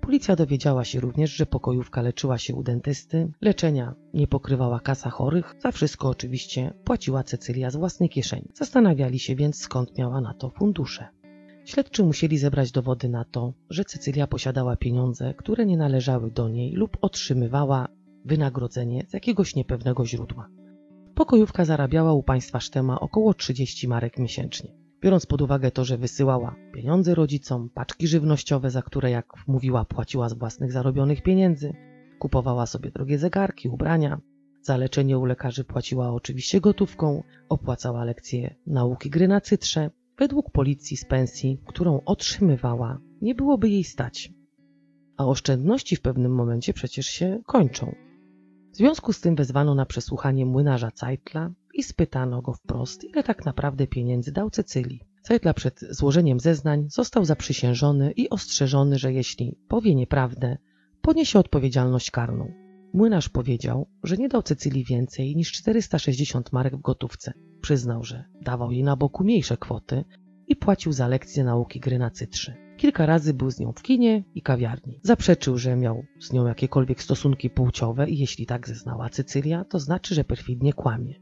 Policja dowiedziała się również, że pokojówka leczyła się u dentysty, leczenia nie pokrywała kasa chorych, za wszystko oczywiście płaciła Cecylia z własnej kieszeni. Zastanawiali się więc skąd miała na to fundusze. Śledczy musieli zebrać dowody na to, że Cecylia posiadała pieniądze, które nie należały do niej lub otrzymywała wynagrodzenie z jakiegoś niepewnego źródła. Pokojówka zarabiała u państwa Sztema około 30 marek miesięcznie. Biorąc pod uwagę to, że wysyłała pieniądze rodzicom, paczki żywnościowe, za które, jak mówiła, płaciła z własnych zarobionych pieniędzy, kupowała sobie drogie zegarki, ubrania, za leczenie u lekarzy płaciła oczywiście gotówką, opłacała lekcje nauki gry na cytrze. Według policji z pensji, którą otrzymywała, nie byłoby jej stać. A oszczędności w pewnym momencie przecież się kończą. W związku z tym wezwano na przesłuchanie młynarza Zeitla i spytano go wprost, ile tak naprawdę pieniędzy dał Cecylii. Zeitla przed złożeniem zeznań został zaprzysiężony i ostrzeżony, że jeśli powie nieprawdę, poniesie odpowiedzialność karną. Młynarz powiedział, że nie dał Cecylii więcej niż 460 marek w gotówce. Przyznał, że dawał jej na boku mniejsze kwoty i płacił za lekcje nauki gry na cytrze. Kilka razy był z nią w kinie i kawiarni. Zaprzeczył, że miał z nią jakiekolwiek stosunki płciowe i jeśli tak zeznała Cecylia, to znaczy, że perfidnie kłamie.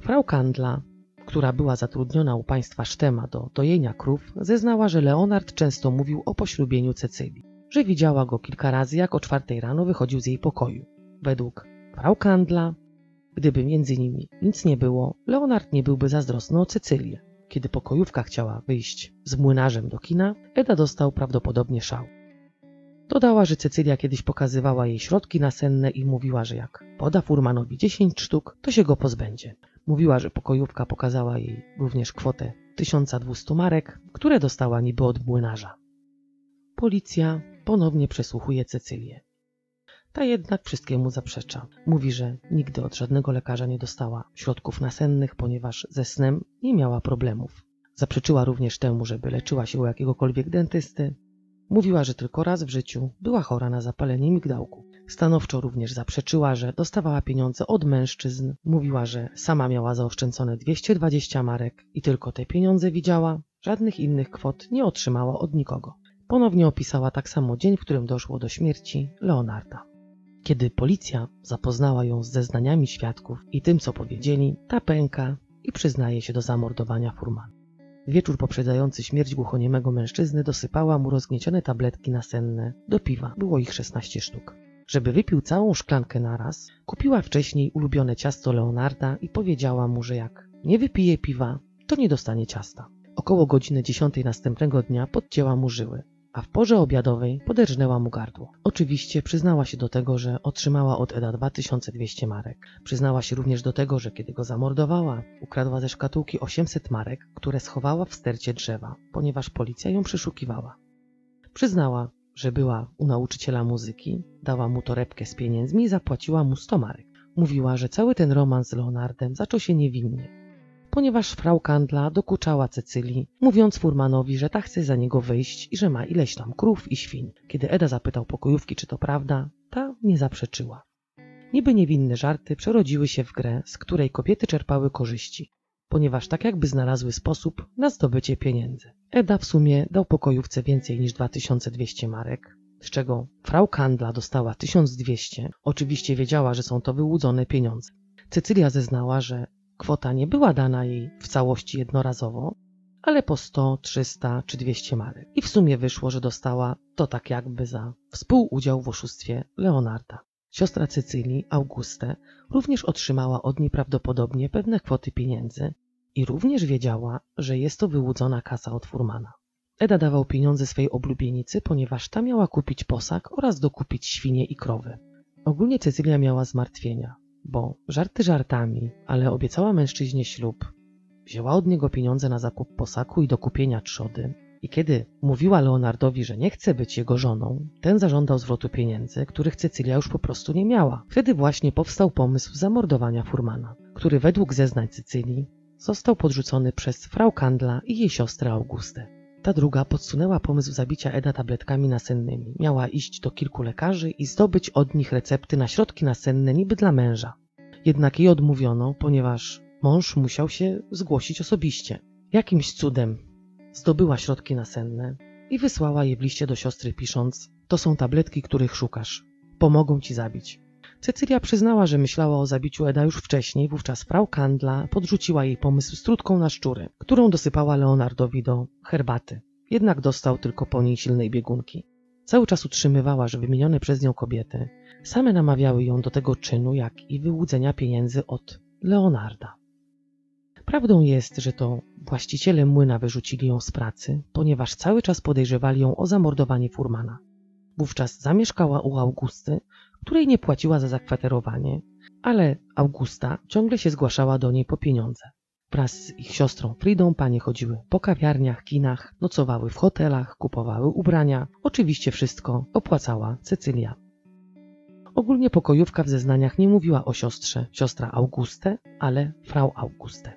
Frau Kandla, która była zatrudniona u państwa Sztema do dojenia krów, zeznała, że Leonard często mówił o poślubieniu Cecylii, że widziała go kilka razy, jak o czwartej rano wychodził z jej pokoju. Według Frau Kandla, gdyby między nimi nic nie było, Leonard nie byłby zazdrosny o Cecylię. Kiedy pokojówka chciała wyjść z młynarzem do kina, Eda dostał prawdopodobnie szał. Dodała, że Cecylia kiedyś pokazywała jej środki nasenne i mówiła, że jak poda furmanowi 10 sztuk, to się go pozbędzie. Mówiła, że pokojówka pokazała jej również kwotę 1200 marek, które dostała niby od młynarza. Policja ponownie przesłuchuje Cecylię. Ta jednak wszystkiemu zaprzecza. Mówi, że nigdy od żadnego lekarza nie dostała środków nasennych, ponieważ ze snem nie miała problemów. Zaprzeczyła również temu, żeby leczyła się u jakiegokolwiek dentysty. Mówiła, że tylko raz w życiu była chora na zapalenie migdałku. Stanowczo również zaprzeczyła, że dostawała pieniądze od mężczyzn. Mówiła, że sama miała zaoszczędzone 220 marek i tylko te pieniądze widziała. Żadnych innych kwot nie otrzymała od nikogo. Ponownie opisała tak samo dzień, w którym doszło do śmierci Leonarda. Kiedy policja zapoznała ją z zeznaniami świadków i tym, co powiedzieli, ta pęka i przyznaje się do zamordowania Furmana. Wieczór poprzedzający śmierć głuchoniemego mężczyzny dosypała mu rozgniecione tabletki nasenne do piwa. Było ich 16 sztuk. Żeby wypił całą szklankę naraz, kupiła wcześniej ulubione ciasto Leonarda i powiedziała mu, że jak nie wypije piwa, to nie dostanie ciasta. Około godziny 10 następnego dnia podcięła mu żyły a w porze obiadowej poderżnęła mu gardło. Oczywiście przyznała się do tego, że otrzymała od Eda 2200 marek. Przyznała się również do tego, że kiedy go zamordowała, ukradła ze szkatułki 800 marek, które schowała w stercie drzewa, ponieważ policja ją przeszukiwała. Przyznała, że była u nauczyciela muzyki, dała mu torebkę z pieniędzmi i zapłaciła mu 100 marek. Mówiła, że cały ten romans z Leonardem zaczął się niewinnie, ponieważ frau Kandla dokuczała Cecylii, mówiąc furmanowi, że ta chce za niego wyjść i że ma ileś tam krów i świń. Kiedy Eda zapytał pokojówki, czy to prawda, ta nie zaprzeczyła. Niby niewinne żarty przerodziły się w grę, z której kobiety czerpały korzyści, ponieważ tak jakby znalazły sposób na zdobycie pieniędzy. Eda w sumie dał pokojówce więcej niż 2200 marek, z czego frau Kandla dostała 1200. Oczywiście wiedziała, że są to wyłudzone pieniądze. Cecylia zeznała, że Kwota nie była dana jej w całości jednorazowo, ale po 100, 300 czy 200 marek. I w sumie wyszło, że dostała to tak jakby za współudział w oszustwie Leonarda. Siostra Cecylii, Auguste, również otrzymała od niej prawdopodobnie pewne kwoty pieniędzy i również wiedziała, że jest to wyłudzona kasa od furmana. Eda dawał pieniądze swej oblubienicy, ponieważ ta miała kupić posag oraz dokupić świnie i krowy. Ogólnie Cecylia miała zmartwienia bo żarty żartami, ale obiecała mężczyźnie ślub. Wzięła od niego pieniądze na zakup posaku i do kupienia trzody. I kiedy mówiła Leonardowi, że nie chce być jego żoną, ten zażądał zwrotu pieniędzy, których Cecylia już po prostu nie miała. Wtedy właśnie powstał pomysł zamordowania Furmana, który według zeznań Cycylii został podrzucony przez frau Kandla i jej siostrę Augustę. Ta druga podsunęła pomysł zabicia Eda tabletkami nasennymi. Miała iść do kilku lekarzy i zdobyć od nich recepty na środki nasenne niby dla męża. Jednak jej odmówiono, ponieważ mąż musiał się zgłosić osobiście. Jakimś cudem zdobyła środki nasenne i wysłała je w liście do siostry pisząc To są tabletki, których szukasz. Pomogą ci zabić. Cecylia przyznała, że myślała o zabiciu Eda już wcześniej, wówczas frau Kandla podrzuciła jej pomysł z trutką na szczury, którą dosypała Leonardowi do herbaty. Jednak dostał tylko po niej silnej biegunki. Cały czas utrzymywała, że wymienione przez nią kobiety same namawiały ją do tego czynu, jak i wyłudzenia pieniędzy od Leonarda. Prawdą jest, że to właściciele młyna wyrzucili ją z pracy, ponieważ cały czas podejrzewali ją o zamordowanie furmana. Wówczas zamieszkała u Augusty, której nie płaciła za zakwaterowanie, ale Augusta ciągle się zgłaszała do niej po pieniądze. Wraz z ich siostrą Fridą panie chodziły po kawiarniach, kinach, nocowały w hotelach, kupowały ubrania. Oczywiście wszystko opłacała Cecylia. Ogólnie pokojówka w zeznaniach nie mówiła o siostrze, siostra Auguste, ale frau Auguste.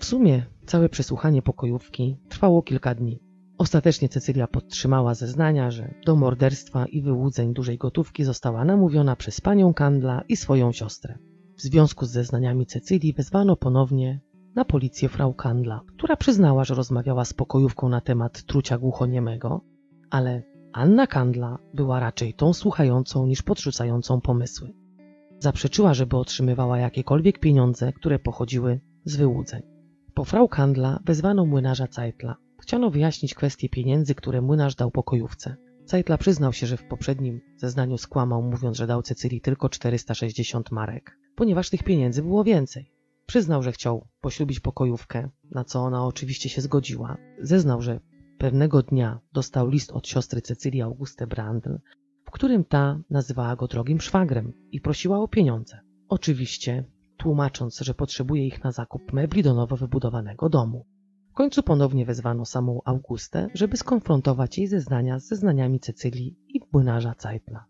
W sumie całe przesłuchanie pokojówki trwało kilka dni. Ostatecznie Cecylia podtrzymała zeznania, że do morderstwa i wyłudzeń dużej gotówki została namówiona przez panią Kandla i swoją siostrę. W związku z zeznaniami Cecylii wezwano ponownie na policję frau Kandla, która przyznała, że rozmawiała z pokojówką na temat trucia głuchoniemego, ale Anna Kandla była raczej tą słuchającą niż podrzucającą pomysły. Zaprzeczyła, żeby otrzymywała jakiekolwiek pieniądze, które pochodziły z wyłudzeń. Po frau Kandla wezwano młynarza Zeitla, Chciano wyjaśnić kwestię pieniędzy, które młynarz dał pokojówce. Zeitla przyznał się, że w poprzednim zeznaniu skłamał, mówiąc, że dał Cecylii tylko 460 marek, ponieważ tych pieniędzy było więcej. Przyznał, że chciał poślubić pokojówkę, na co ona oczywiście się zgodziła. Zeznał, że pewnego dnia dostał list od siostry Cecylii Auguste Brandl, w którym ta nazywała go drogim szwagrem i prosiła o pieniądze. Oczywiście tłumacząc, że potrzebuje ich na zakup mebli do nowo wybudowanego domu. W końcu ponownie wezwano samą Augustę, żeby skonfrontować jej zeznania z zeznaniami Cecylii i młynarza Cajpla.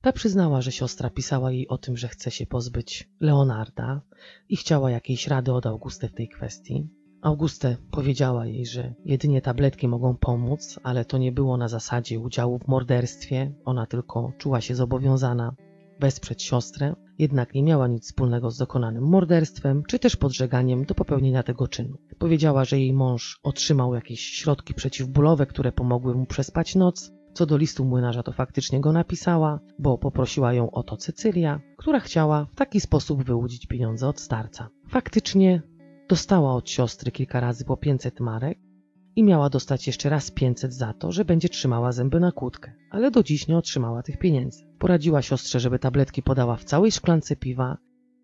Ta przyznała, że siostra pisała jej o tym, że chce się pozbyć Leonarda i chciała jakiejś rady od Augusty w tej kwestii. Auguste powiedziała jej, że jedynie tabletki mogą pomóc, ale to nie było na zasadzie udziału w morderstwie, ona tylko czuła się zobowiązana wesprzeć siostrę, jednak nie miała nic wspólnego z dokonanym morderstwem, czy też podżeganiem do popełnienia tego czynu. Powiedziała, że jej mąż otrzymał jakieś środki przeciwbólowe, które pomogły mu przespać noc. Co do listu młynarza, to faktycznie go napisała, bo poprosiła ją o to Cecylia, która chciała w taki sposób wyłudzić pieniądze od starca. Faktycznie dostała od siostry kilka razy po 500 marek, i miała dostać jeszcze raz 500 za to, że będzie trzymała zęby na kłódkę, ale do dziś nie otrzymała tych pieniędzy. Poradziła siostrze, żeby tabletki podała w całej szklance piwa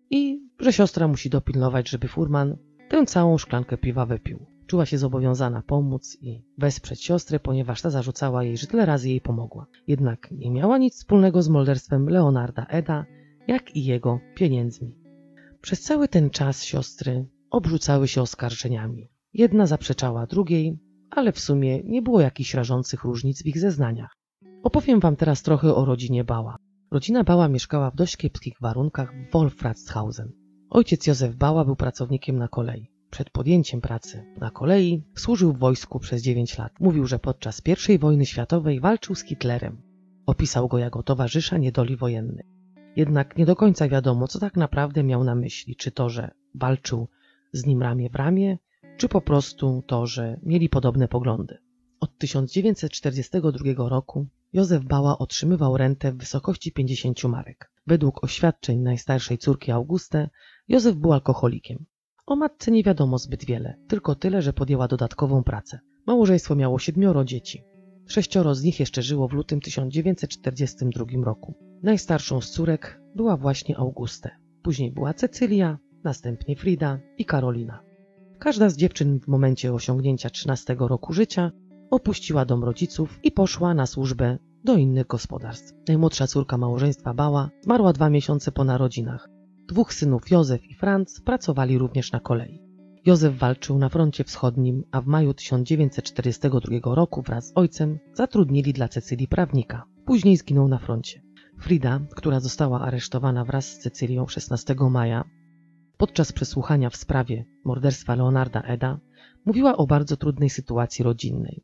i że siostra musi dopilnować, żeby furman tę całą szklankę piwa wypił. Czuła się zobowiązana pomóc i wesprzeć siostrę, ponieważ ta zarzucała jej, że tyle razy jej pomogła. Jednak nie miała nic wspólnego z molderstwem Leonarda Eda, jak i jego pieniędzmi. Przez cały ten czas siostry obrzucały się oskarżeniami. Jedna zaprzeczała drugiej, ale w sumie nie było jakichś rażących różnic w ich zeznaniach. Opowiem wam teraz trochę o rodzinie Bała. Rodzina Bała mieszkała w dość kiepskich warunkach w Wolfratshausen. Ojciec Józef Bała był pracownikiem na kolei. Przed podjęciem pracy na kolei służył w wojsku przez 9 lat. Mówił, że podczas I wojny światowej walczył z Hitlerem. Opisał go jako towarzysza niedoli wojennej. Jednak nie do końca wiadomo, co tak naprawdę miał na myśli. Czy to, że walczył z nim ramię w ramię, czy po prostu to, że mieli podobne poglądy. Od 1942 roku Józef Bała otrzymywał rentę w wysokości 50 marek. Według oświadczeń najstarszej córki Auguste, Józef był alkoholikiem. O matce nie wiadomo zbyt wiele, tylko tyle, że podjęła dodatkową pracę. Małżeństwo miało siedmioro dzieci. Sześcioro z nich jeszcze żyło w lutym 1942 roku. Najstarszą z córek była właśnie Auguste. Później była Cecylia, następnie Frida i Karolina. Każda z dziewczyn w momencie osiągnięcia 13 roku życia opuściła dom rodziców i poszła na służbę do innych gospodarstw. Najmłodsza córka małżeństwa Bała zmarła dwa miesiące po narodzinach. Dwóch synów Józef i Franz pracowali również na kolei. Józef walczył na froncie wschodnim, a w maju 1942 roku wraz z ojcem zatrudnili dla Cecylii prawnika. Później zginął na froncie. Frida, która została aresztowana wraz z Cecylią 16 maja, Podczas przesłuchania w sprawie morderstwa Leonarda Eda mówiła o bardzo trudnej sytuacji rodzinnej.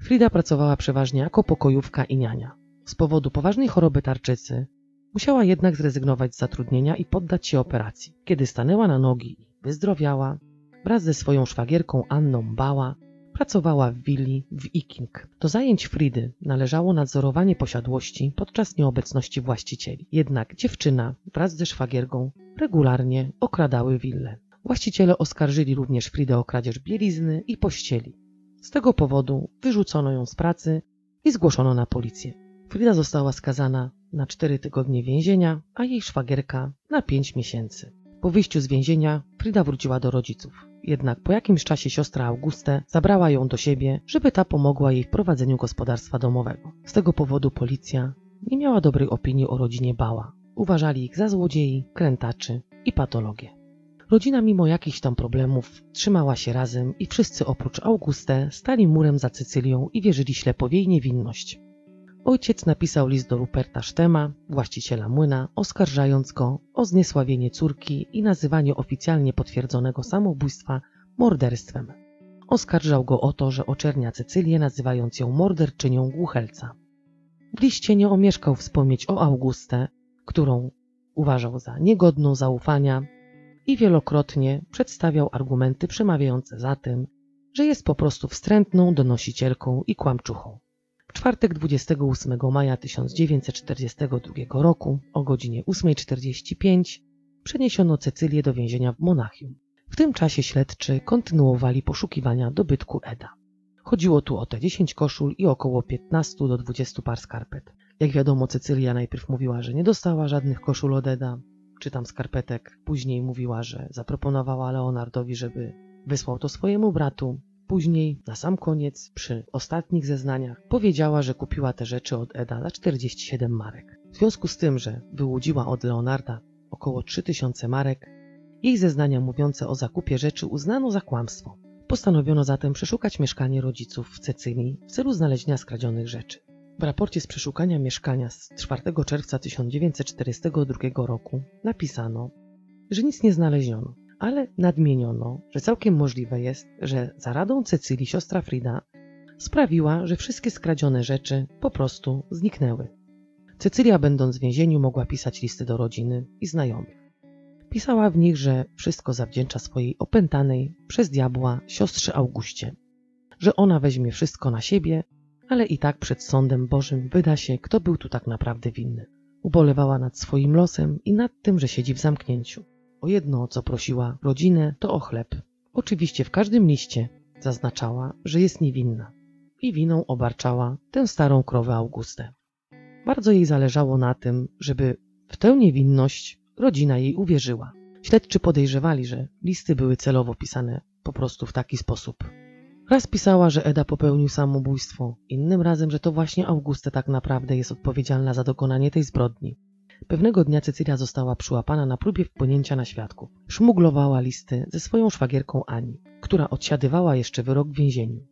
Frida pracowała przeważnie jako pokojówka i niania. Z powodu poważnej choroby tarczycy musiała jednak zrezygnować z zatrudnienia i poddać się operacji. Kiedy stanęła na nogi i wyzdrowiała, wraz ze swoją szwagierką Anną Bała pracowała w willi w Iking. Do zajęć Fridy należało nadzorowanie posiadłości podczas nieobecności właścicieli. Jednak dziewczyna wraz ze szwagierką regularnie okradały willę. Właściciele oskarżyli również Fridę o kradzież bielizny i pościeli. Z tego powodu wyrzucono ją z pracy i zgłoszono na policję. Frida została skazana na 4 tygodnie więzienia, a jej szwagierka na 5 miesięcy. Po wyjściu z więzienia Frida wróciła do rodziców. Jednak po jakimś czasie siostra Auguste zabrała ją do siebie, żeby ta pomogła jej w prowadzeniu gospodarstwa domowego. Z tego powodu policja nie miała dobrej opinii o rodzinie Bała. Uważali ich za złodziei, krętaczy i patologię. Rodzina mimo jakichś tam problemów trzymała się razem i wszyscy oprócz Auguste stali murem za Cecylią i wierzyli ślepo w jej niewinność. Ojciec napisał list do Ruperta Sztema, właściciela młyna, oskarżając go o zniesławienie córki i nazywanie oficjalnie potwierdzonego samobójstwa morderstwem. Oskarżał go o to, że oczernia Cecylię, nazywając ją morderczynią głuchelca. W liście nie omieszkał wspomnieć o Augustę, którą uważał za niegodną zaufania i wielokrotnie przedstawiał argumenty przemawiające za tym, że jest po prostu wstrętną donosicielką i kłamczuchą. W czwartek 28 maja 1942 roku o godzinie 8.45 przeniesiono Cecylię do więzienia w Monachium. W tym czasie śledczy kontynuowali poszukiwania dobytku Eda. Chodziło tu o te 10 koszul i około 15 do 20 par skarpet. Jak wiadomo, Cecylia najpierw mówiła, że nie dostała żadnych koszul od Eda, czy tam skarpetek. Później mówiła, że zaproponowała Leonardowi, żeby wysłał to swojemu bratu. Później, na sam koniec, przy ostatnich zeznaniach, powiedziała, że kupiła te rzeczy od Eda za 47 marek. W związku z tym, że wyłudziła od Leonarda około 3000 marek, Jej zeznania mówiące o zakupie rzeczy uznano za kłamstwo. Postanowiono zatem przeszukać mieszkanie rodziców w Cecylii w celu znalezienia skradzionych rzeczy. W raporcie z przeszukania mieszkania z 4 czerwca 1942 roku napisano, że nic nie znaleziono, ale nadmieniono, że całkiem możliwe jest, że za radą Cecylii siostra Frida sprawiła, że wszystkie skradzione rzeczy po prostu zniknęły. Cecylia, będąc w więzieniu, mogła pisać listy do rodziny i znajomych. Pisała w nich, że wszystko zawdzięcza swojej opętanej przez diabła siostrze Augustie, że ona weźmie wszystko na siebie, ale i tak przed sądem Bożym wyda się, kto był tu tak naprawdę winny. Ubolewała nad swoim losem i nad tym, że siedzi w zamknięciu. O jedno, co prosiła rodzinę, to o chleb. Oczywiście w każdym liście zaznaczała, że jest niewinna i winą obarczała tę starą krowę Augustę. Bardzo jej zależało na tym, żeby w tę niewinność rodzina jej uwierzyła. Śledczy podejrzewali, że listy były celowo pisane po prostu w taki sposób. Raz pisała, że Eda popełnił samobójstwo, innym razem, że to właśnie Augusta tak naprawdę jest odpowiedzialna za dokonanie tej zbrodni. Pewnego dnia Cecylia została przyłapana na próbie wpłynięcia na świadków. Szmuglowała listy ze swoją szwagierką Ani, która odsiadywała jeszcze wyrok w więzieniu.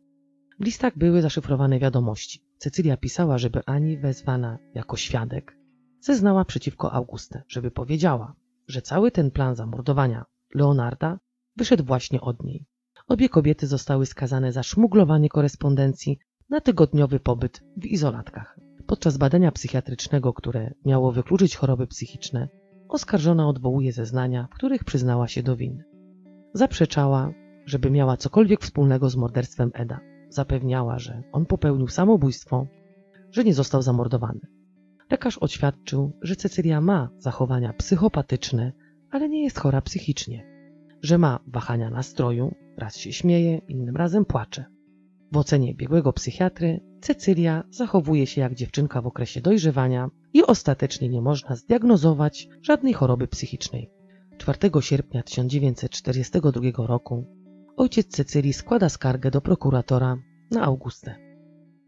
W listach były zaszyfrowane wiadomości. Cecylia pisała, żeby Ani wezwana jako świadek zeznała przeciwko Augustę, żeby powiedziała, że cały ten plan zamordowania Leonarda wyszedł właśnie od niej. Obie kobiety zostały skazane za szmuglowanie korespondencji na tygodniowy pobyt w izolatkach. Podczas badania psychiatrycznego, które miało wykluczyć choroby psychiczne, oskarżona odwołuje zeznania, w których przyznała się do winy. Zaprzeczała, żeby miała cokolwiek wspólnego z morderstwem Eda. Zapewniała, że on popełnił samobójstwo, że nie został zamordowany. Lekarz oświadczył, że Cecylia ma zachowania psychopatyczne, ale nie jest chora psychicznie, że ma wahania nastroju, raz się śmieje, innym razem płacze. W ocenie biegłego psychiatry Cecylia zachowuje się jak dziewczynka w okresie dojrzewania i ostatecznie nie można zdiagnozować żadnej choroby psychicznej. 4 sierpnia 1942 roku ojciec Cecylii składa skargę do prokuratora na Augustę,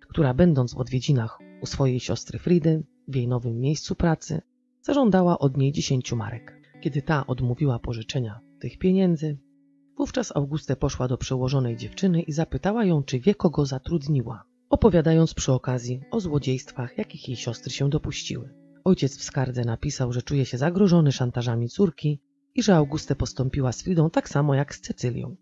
która będąc w odwiedzinach u swojej siostry Fridy w jej nowym miejscu pracy, zażądała od niej 10 marek. Kiedy ta odmówiła pożyczenia tych pieniędzy, wówczas Augustę poszła do przełożonej dziewczyny i zapytała ją, czy wie kogo zatrudniła, opowiadając przy okazji o złodziejstwach, jakich jej siostry się dopuściły. Ojciec w skardze napisał, że czuje się zagrożony szantażami córki i że Augustę postąpiła z Fridą tak samo jak z Cecylią.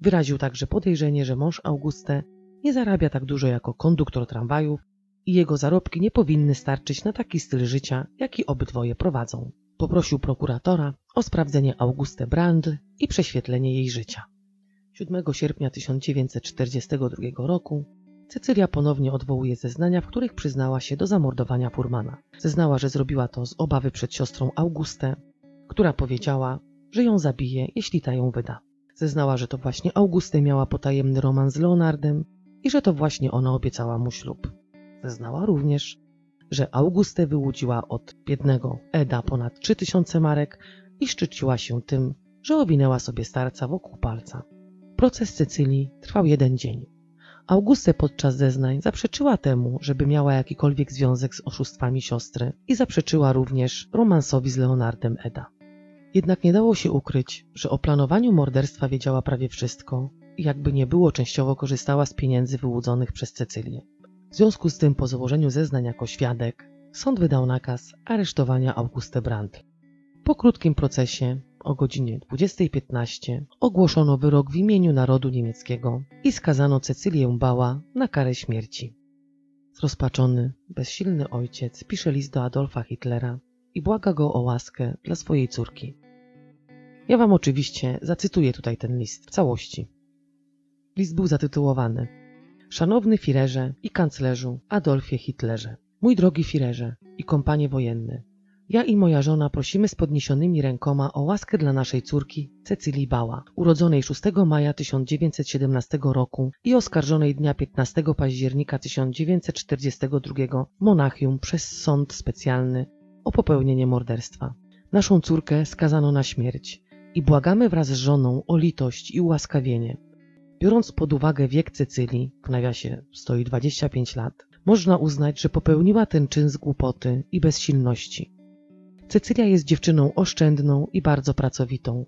Wyraził także podejrzenie, że mąż Augustę nie zarabia tak dużo jako konduktor tramwajów i jego zarobki nie powinny starczyć na taki styl życia, jaki obydwoje prowadzą. Poprosił prokuratora o sprawdzenie Augustę Brand i prześwietlenie jej życia. 7 sierpnia 1942 roku Cecylia ponownie odwołuje zeznania, w których przyznała się do zamordowania Furmana. Zeznała, że zrobiła to z obawy przed siostrą Augustę, która powiedziała, że ją zabije, jeśli ta ją wyda. Zeznała, że to właśnie Augustę miała potajemny romans z Leonardem i że to właśnie ona obiecała mu ślub. Zeznała również, że Augustę wyłudziła od biednego Eda ponad 3000 marek i szczyciła się tym, że owinęła sobie starca wokół palca. Proces Cecylii trwał jeden dzień. Augustę podczas zeznań zaprzeczyła temu, żeby miała jakikolwiek związek z oszustwami siostry i zaprzeczyła również romansowi z Leonardem Eda. Jednak nie dało się ukryć, że o planowaniu morderstwa wiedziała prawie wszystko i jakby nie było częściowo korzystała z pieniędzy wyłudzonych przez Cecylię. W związku z tym po złożeniu zeznań jako świadek sąd wydał nakaz aresztowania Auguste Brandt. Po krótkim procesie o godzinie 20.15 ogłoszono wyrok w imieniu narodu niemieckiego i skazano Cecylię Bała na karę śmierci. Zrozpaczony, bezsilny ojciec pisze list do Adolfa Hitlera i błaga go o łaskę dla swojej córki. Ja wam oczywiście zacytuję tutaj ten list w całości. List był zatytułowany Szanowny Firerze i kanclerzu Adolfie Hitlerze, mój drogi Firerze i kompanie wojenny, ja i moja żona prosimy z podniesionymi rękoma o łaskę dla naszej córki Cecylii Bała, urodzonej 6 maja 1917 roku i oskarżonej dnia 15 października 1942 w Monachium przez sąd specjalny o popełnienie morderstwa. Naszą córkę skazano na śmierć i błagamy wraz z żoną o litość i ułaskawienie. Biorąc pod uwagę wiek Cecylii, w nawiasie stoi 25 lat, można uznać, że popełniła ten czyn z głupoty i bezsilności. Cecylia jest dziewczyną oszczędną i bardzo pracowitą.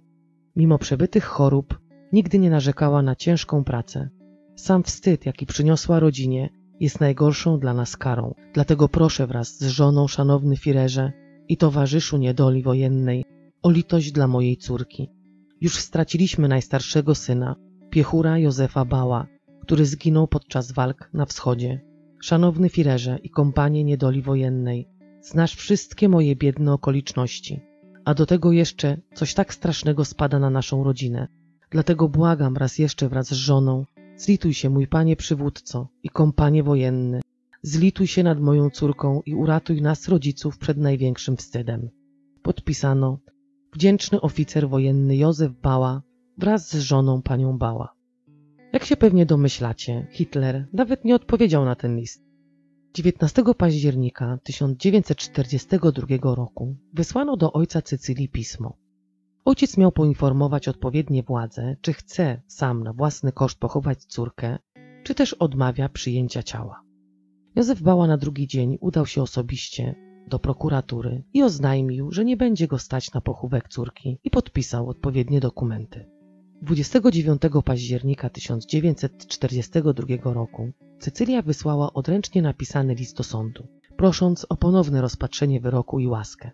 Mimo przebytych chorób, nigdy nie narzekała na ciężką pracę. Sam wstyd, jaki przyniosła rodzinie, jest najgorszą dla nas karą. Dlatego proszę wraz z żoną, szanowny Firerze i towarzyszu niedoli wojennej, o litość dla mojej córki. Już straciliśmy najstarszego syna, piechura Józefa Bała, który zginął podczas walk na wschodzie. Szanowny Firerze i kompanie niedoli wojennej, znasz wszystkie moje biedne okoliczności, a do tego jeszcze coś tak strasznego spada na naszą rodzinę. Dlatego błagam raz jeszcze wraz z żoną, zlituj się, mój panie przywódco i kompanie wojenny, zlituj się nad moją córką i uratuj nas, rodziców, przed największym wstydem. Podpisano wdzięczny oficer wojenny Józef Bała wraz z żoną panią Bała. Jak się pewnie domyślacie, Hitler nawet nie odpowiedział na ten list. 19 października 1942 roku wysłano do ojca Cycylii pismo. Ojciec miał poinformować odpowiednie władze, czy chce sam na własny koszt pochować córkę, czy też odmawia przyjęcia ciała. Józef Bała na drugi dzień udał się osobiście do prokuratury i oznajmił, że nie będzie go stać na pochówek córki i podpisał odpowiednie dokumenty. 29 października 1942 roku Cecylia wysłała odręcznie napisany list do sądu, prosząc o ponowne rozpatrzenie wyroku i łaskę.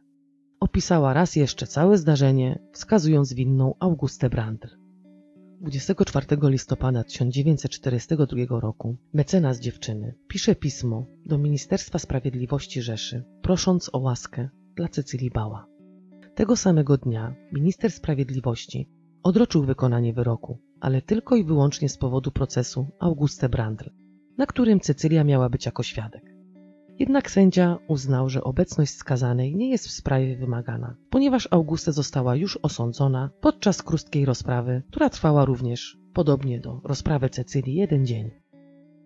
Opisała raz jeszcze całe zdarzenie, wskazując winną Augustę Brandl. 24 listopada 1942 roku mecenas dziewczyny pisze pismo do Ministerstwa Sprawiedliwości Rzeszy, prosząc o łaskę dla Cecylii Bała. Tego samego dnia minister sprawiedliwości odroczył wykonanie wyroku, ale tylko i wyłącznie z powodu procesu Auguste Brandl, na którym Cecylia miała być jako świadek. Jednak sędzia uznał, że obecność skazanej nie jest w sprawie wymagana, ponieważ Augusta została już osądzona podczas krótkiej rozprawy, która trwała również, podobnie do rozprawy Cecylii, jeden dzień.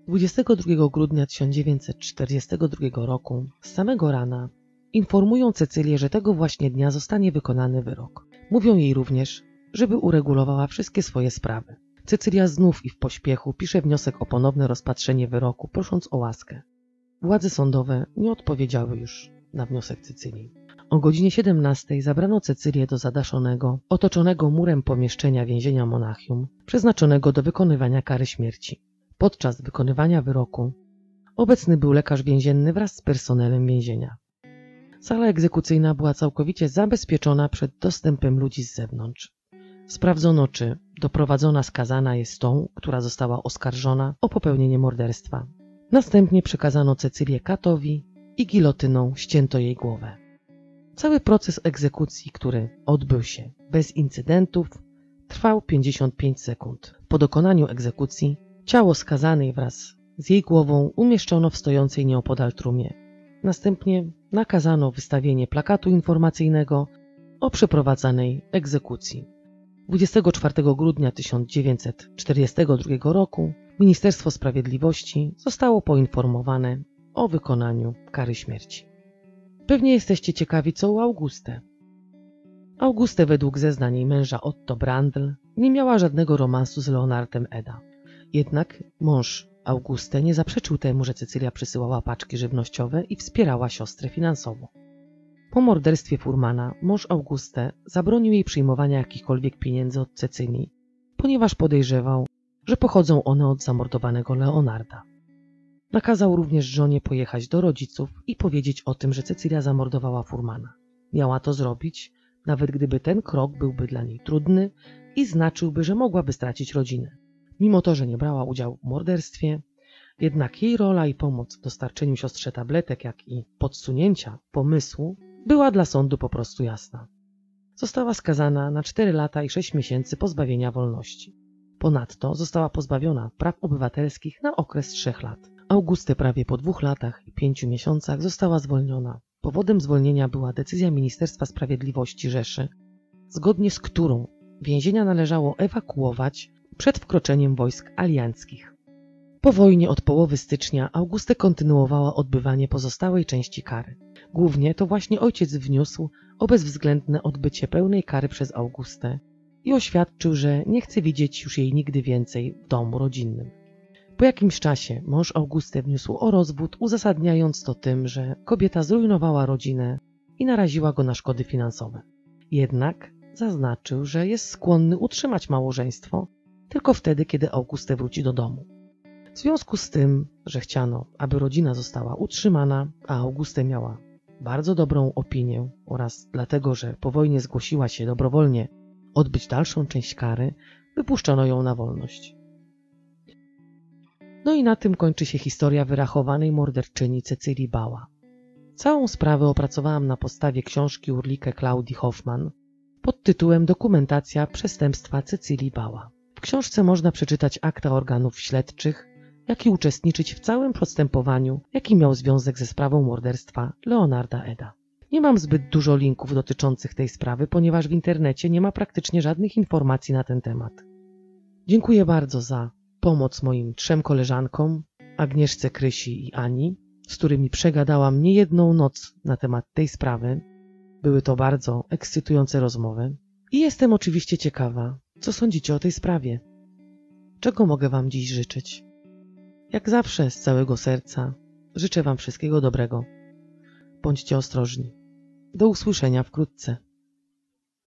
22 grudnia 1942 roku, z samego rana, informują Cecylię, że tego właśnie dnia zostanie wykonany wyrok. Mówią jej również, żeby uregulowała wszystkie swoje sprawy. Cecylia znów i w pośpiechu pisze wniosek o ponowne rozpatrzenie wyroku, prosząc o łaskę. Władze sądowe nie odpowiedziały już na wniosek Cycylii. O godzinie 17 zabrano Cecylię do zadaszonego, otoczonego murem pomieszczenia więzienia Monachium, przeznaczonego do wykonywania kary śmierci. Podczas wykonywania wyroku obecny był lekarz więzienny wraz z personelem więzienia. Sala egzekucyjna była całkowicie zabezpieczona przed dostępem ludzi z zewnątrz. Sprawdzono, czy doprowadzona skazana jest tą, która została oskarżona o popełnienie morderstwa. Następnie przekazano Cecylię katowi i gilotyną ścięto jej głowę. Cały proces egzekucji, który odbył się bez incydentów, trwał 55 sekund. Po dokonaniu egzekucji ciało skazanej wraz z jej głową umieszczono w stojącej nieopodal trumie. Następnie nakazano wystawienie plakatu informacyjnego o przeprowadzanej egzekucji. 24 grudnia 1942 roku Ministerstwo Sprawiedliwości zostało poinformowane o wykonaniu kary śmierci. Pewnie jesteście ciekawi, co u Augustę. Augustę według zeznań jej męża Otto Brandl nie miała żadnego romansu z Leonardem Eda. Jednak mąż Augustę nie zaprzeczył temu, że Cecylia przysyłała paczki żywnościowe i wspierała siostrę finansowo. Po morderstwie Furmana mąż Augustę zabronił jej przyjmowania jakichkolwiek pieniędzy od Cecylii, ponieważ podejrzewał, że pochodzą one od zamordowanego Leonarda. Nakazał również żonie pojechać do rodziców i powiedzieć o tym, że Cecylia zamordowała Furmana. Miała to zrobić, nawet gdyby ten krok byłby dla niej trudny i znaczyłby, że mogłaby stracić rodzinę. Mimo to, że nie brała udziału w morderstwie, jednak jej rola i pomoc w dostarczeniu siostrze tabletek, jak i podsunięcia pomysłu była dla sądu po prostu jasna. Została skazana na 4 lata i 6 miesięcy pozbawienia wolności. Ponadto została pozbawiona praw obywatelskich na okres 3 lat. Augustę prawie po dwóch latach i pięciu miesiącach została zwolniona. Powodem zwolnienia była decyzja Ministerstwa Sprawiedliwości Rzeszy, zgodnie z którą więzienia należało ewakuować przed wkroczeniem wojsk alianckich. Po wojnie od połowy stycznia Augustę kontynuowała odbywanie pozostałej części kary. Głównie to właśnie ojciec wniósł o bezwzględne odbycie pełnej kary przez Augustę i oświadczył, że nie chce widzieć już jej nigdy więcej w domu rodzinnym. Po jakimś czasie mąż Augustę wniósł o rozwód, uzasadniając to tym, że kobieta zrujnowała rodzinę i naraziła go na szkody finansowe. Jednak zaznaczył, że jest skłonny utrzymać małżeństwo tylko wtedy, kiedy Auguste wróci do domu. W związku z tym, że chciano, aby rodzina została utrzymana, a Auguste miała bardzo dobrą opinię oraz dlatego, że po wojnie zgłosiła się dobrowolnie odbyć dalszą część kary, wypuszczono ją na wolność. No i na tym kończy się historia wyrachowanej morderczyni Cecylii Bała. Całą sprawę opracowałam na podstawie książki Urlike Claudii Hoffman pod tytułem Dokumentacja przestępstwa Cecylii Bała. W książce można przeczytać akta organów śledczych, jak i uczestniczyć w całym postępowaniu, jaki miał związek ze sprawą morderstwa Leonarda Eda. Nie mam zbyt dużo linków dotyczących tej sprawy, ponieważ w internecie nie ma praktycznie żadnych informacji na ten temat. Dziękuję bardzo za pomoc moim trzem koleżankom, Agnieszce Krysi i Ani, z którymi przegadałam niejedną noc na temat tej sprawy. Były to bardzo ekscytujące rozmowy. I jestem oczywiście ciekawa, co sądzicie o tej sprawie. Czego mogę Wam dziś życzyć? Jak zawsze, z całego serca, życzę Wam wszystkiego dobrego. Bądźcie ostrożni. Do usłyszenia wkrótce.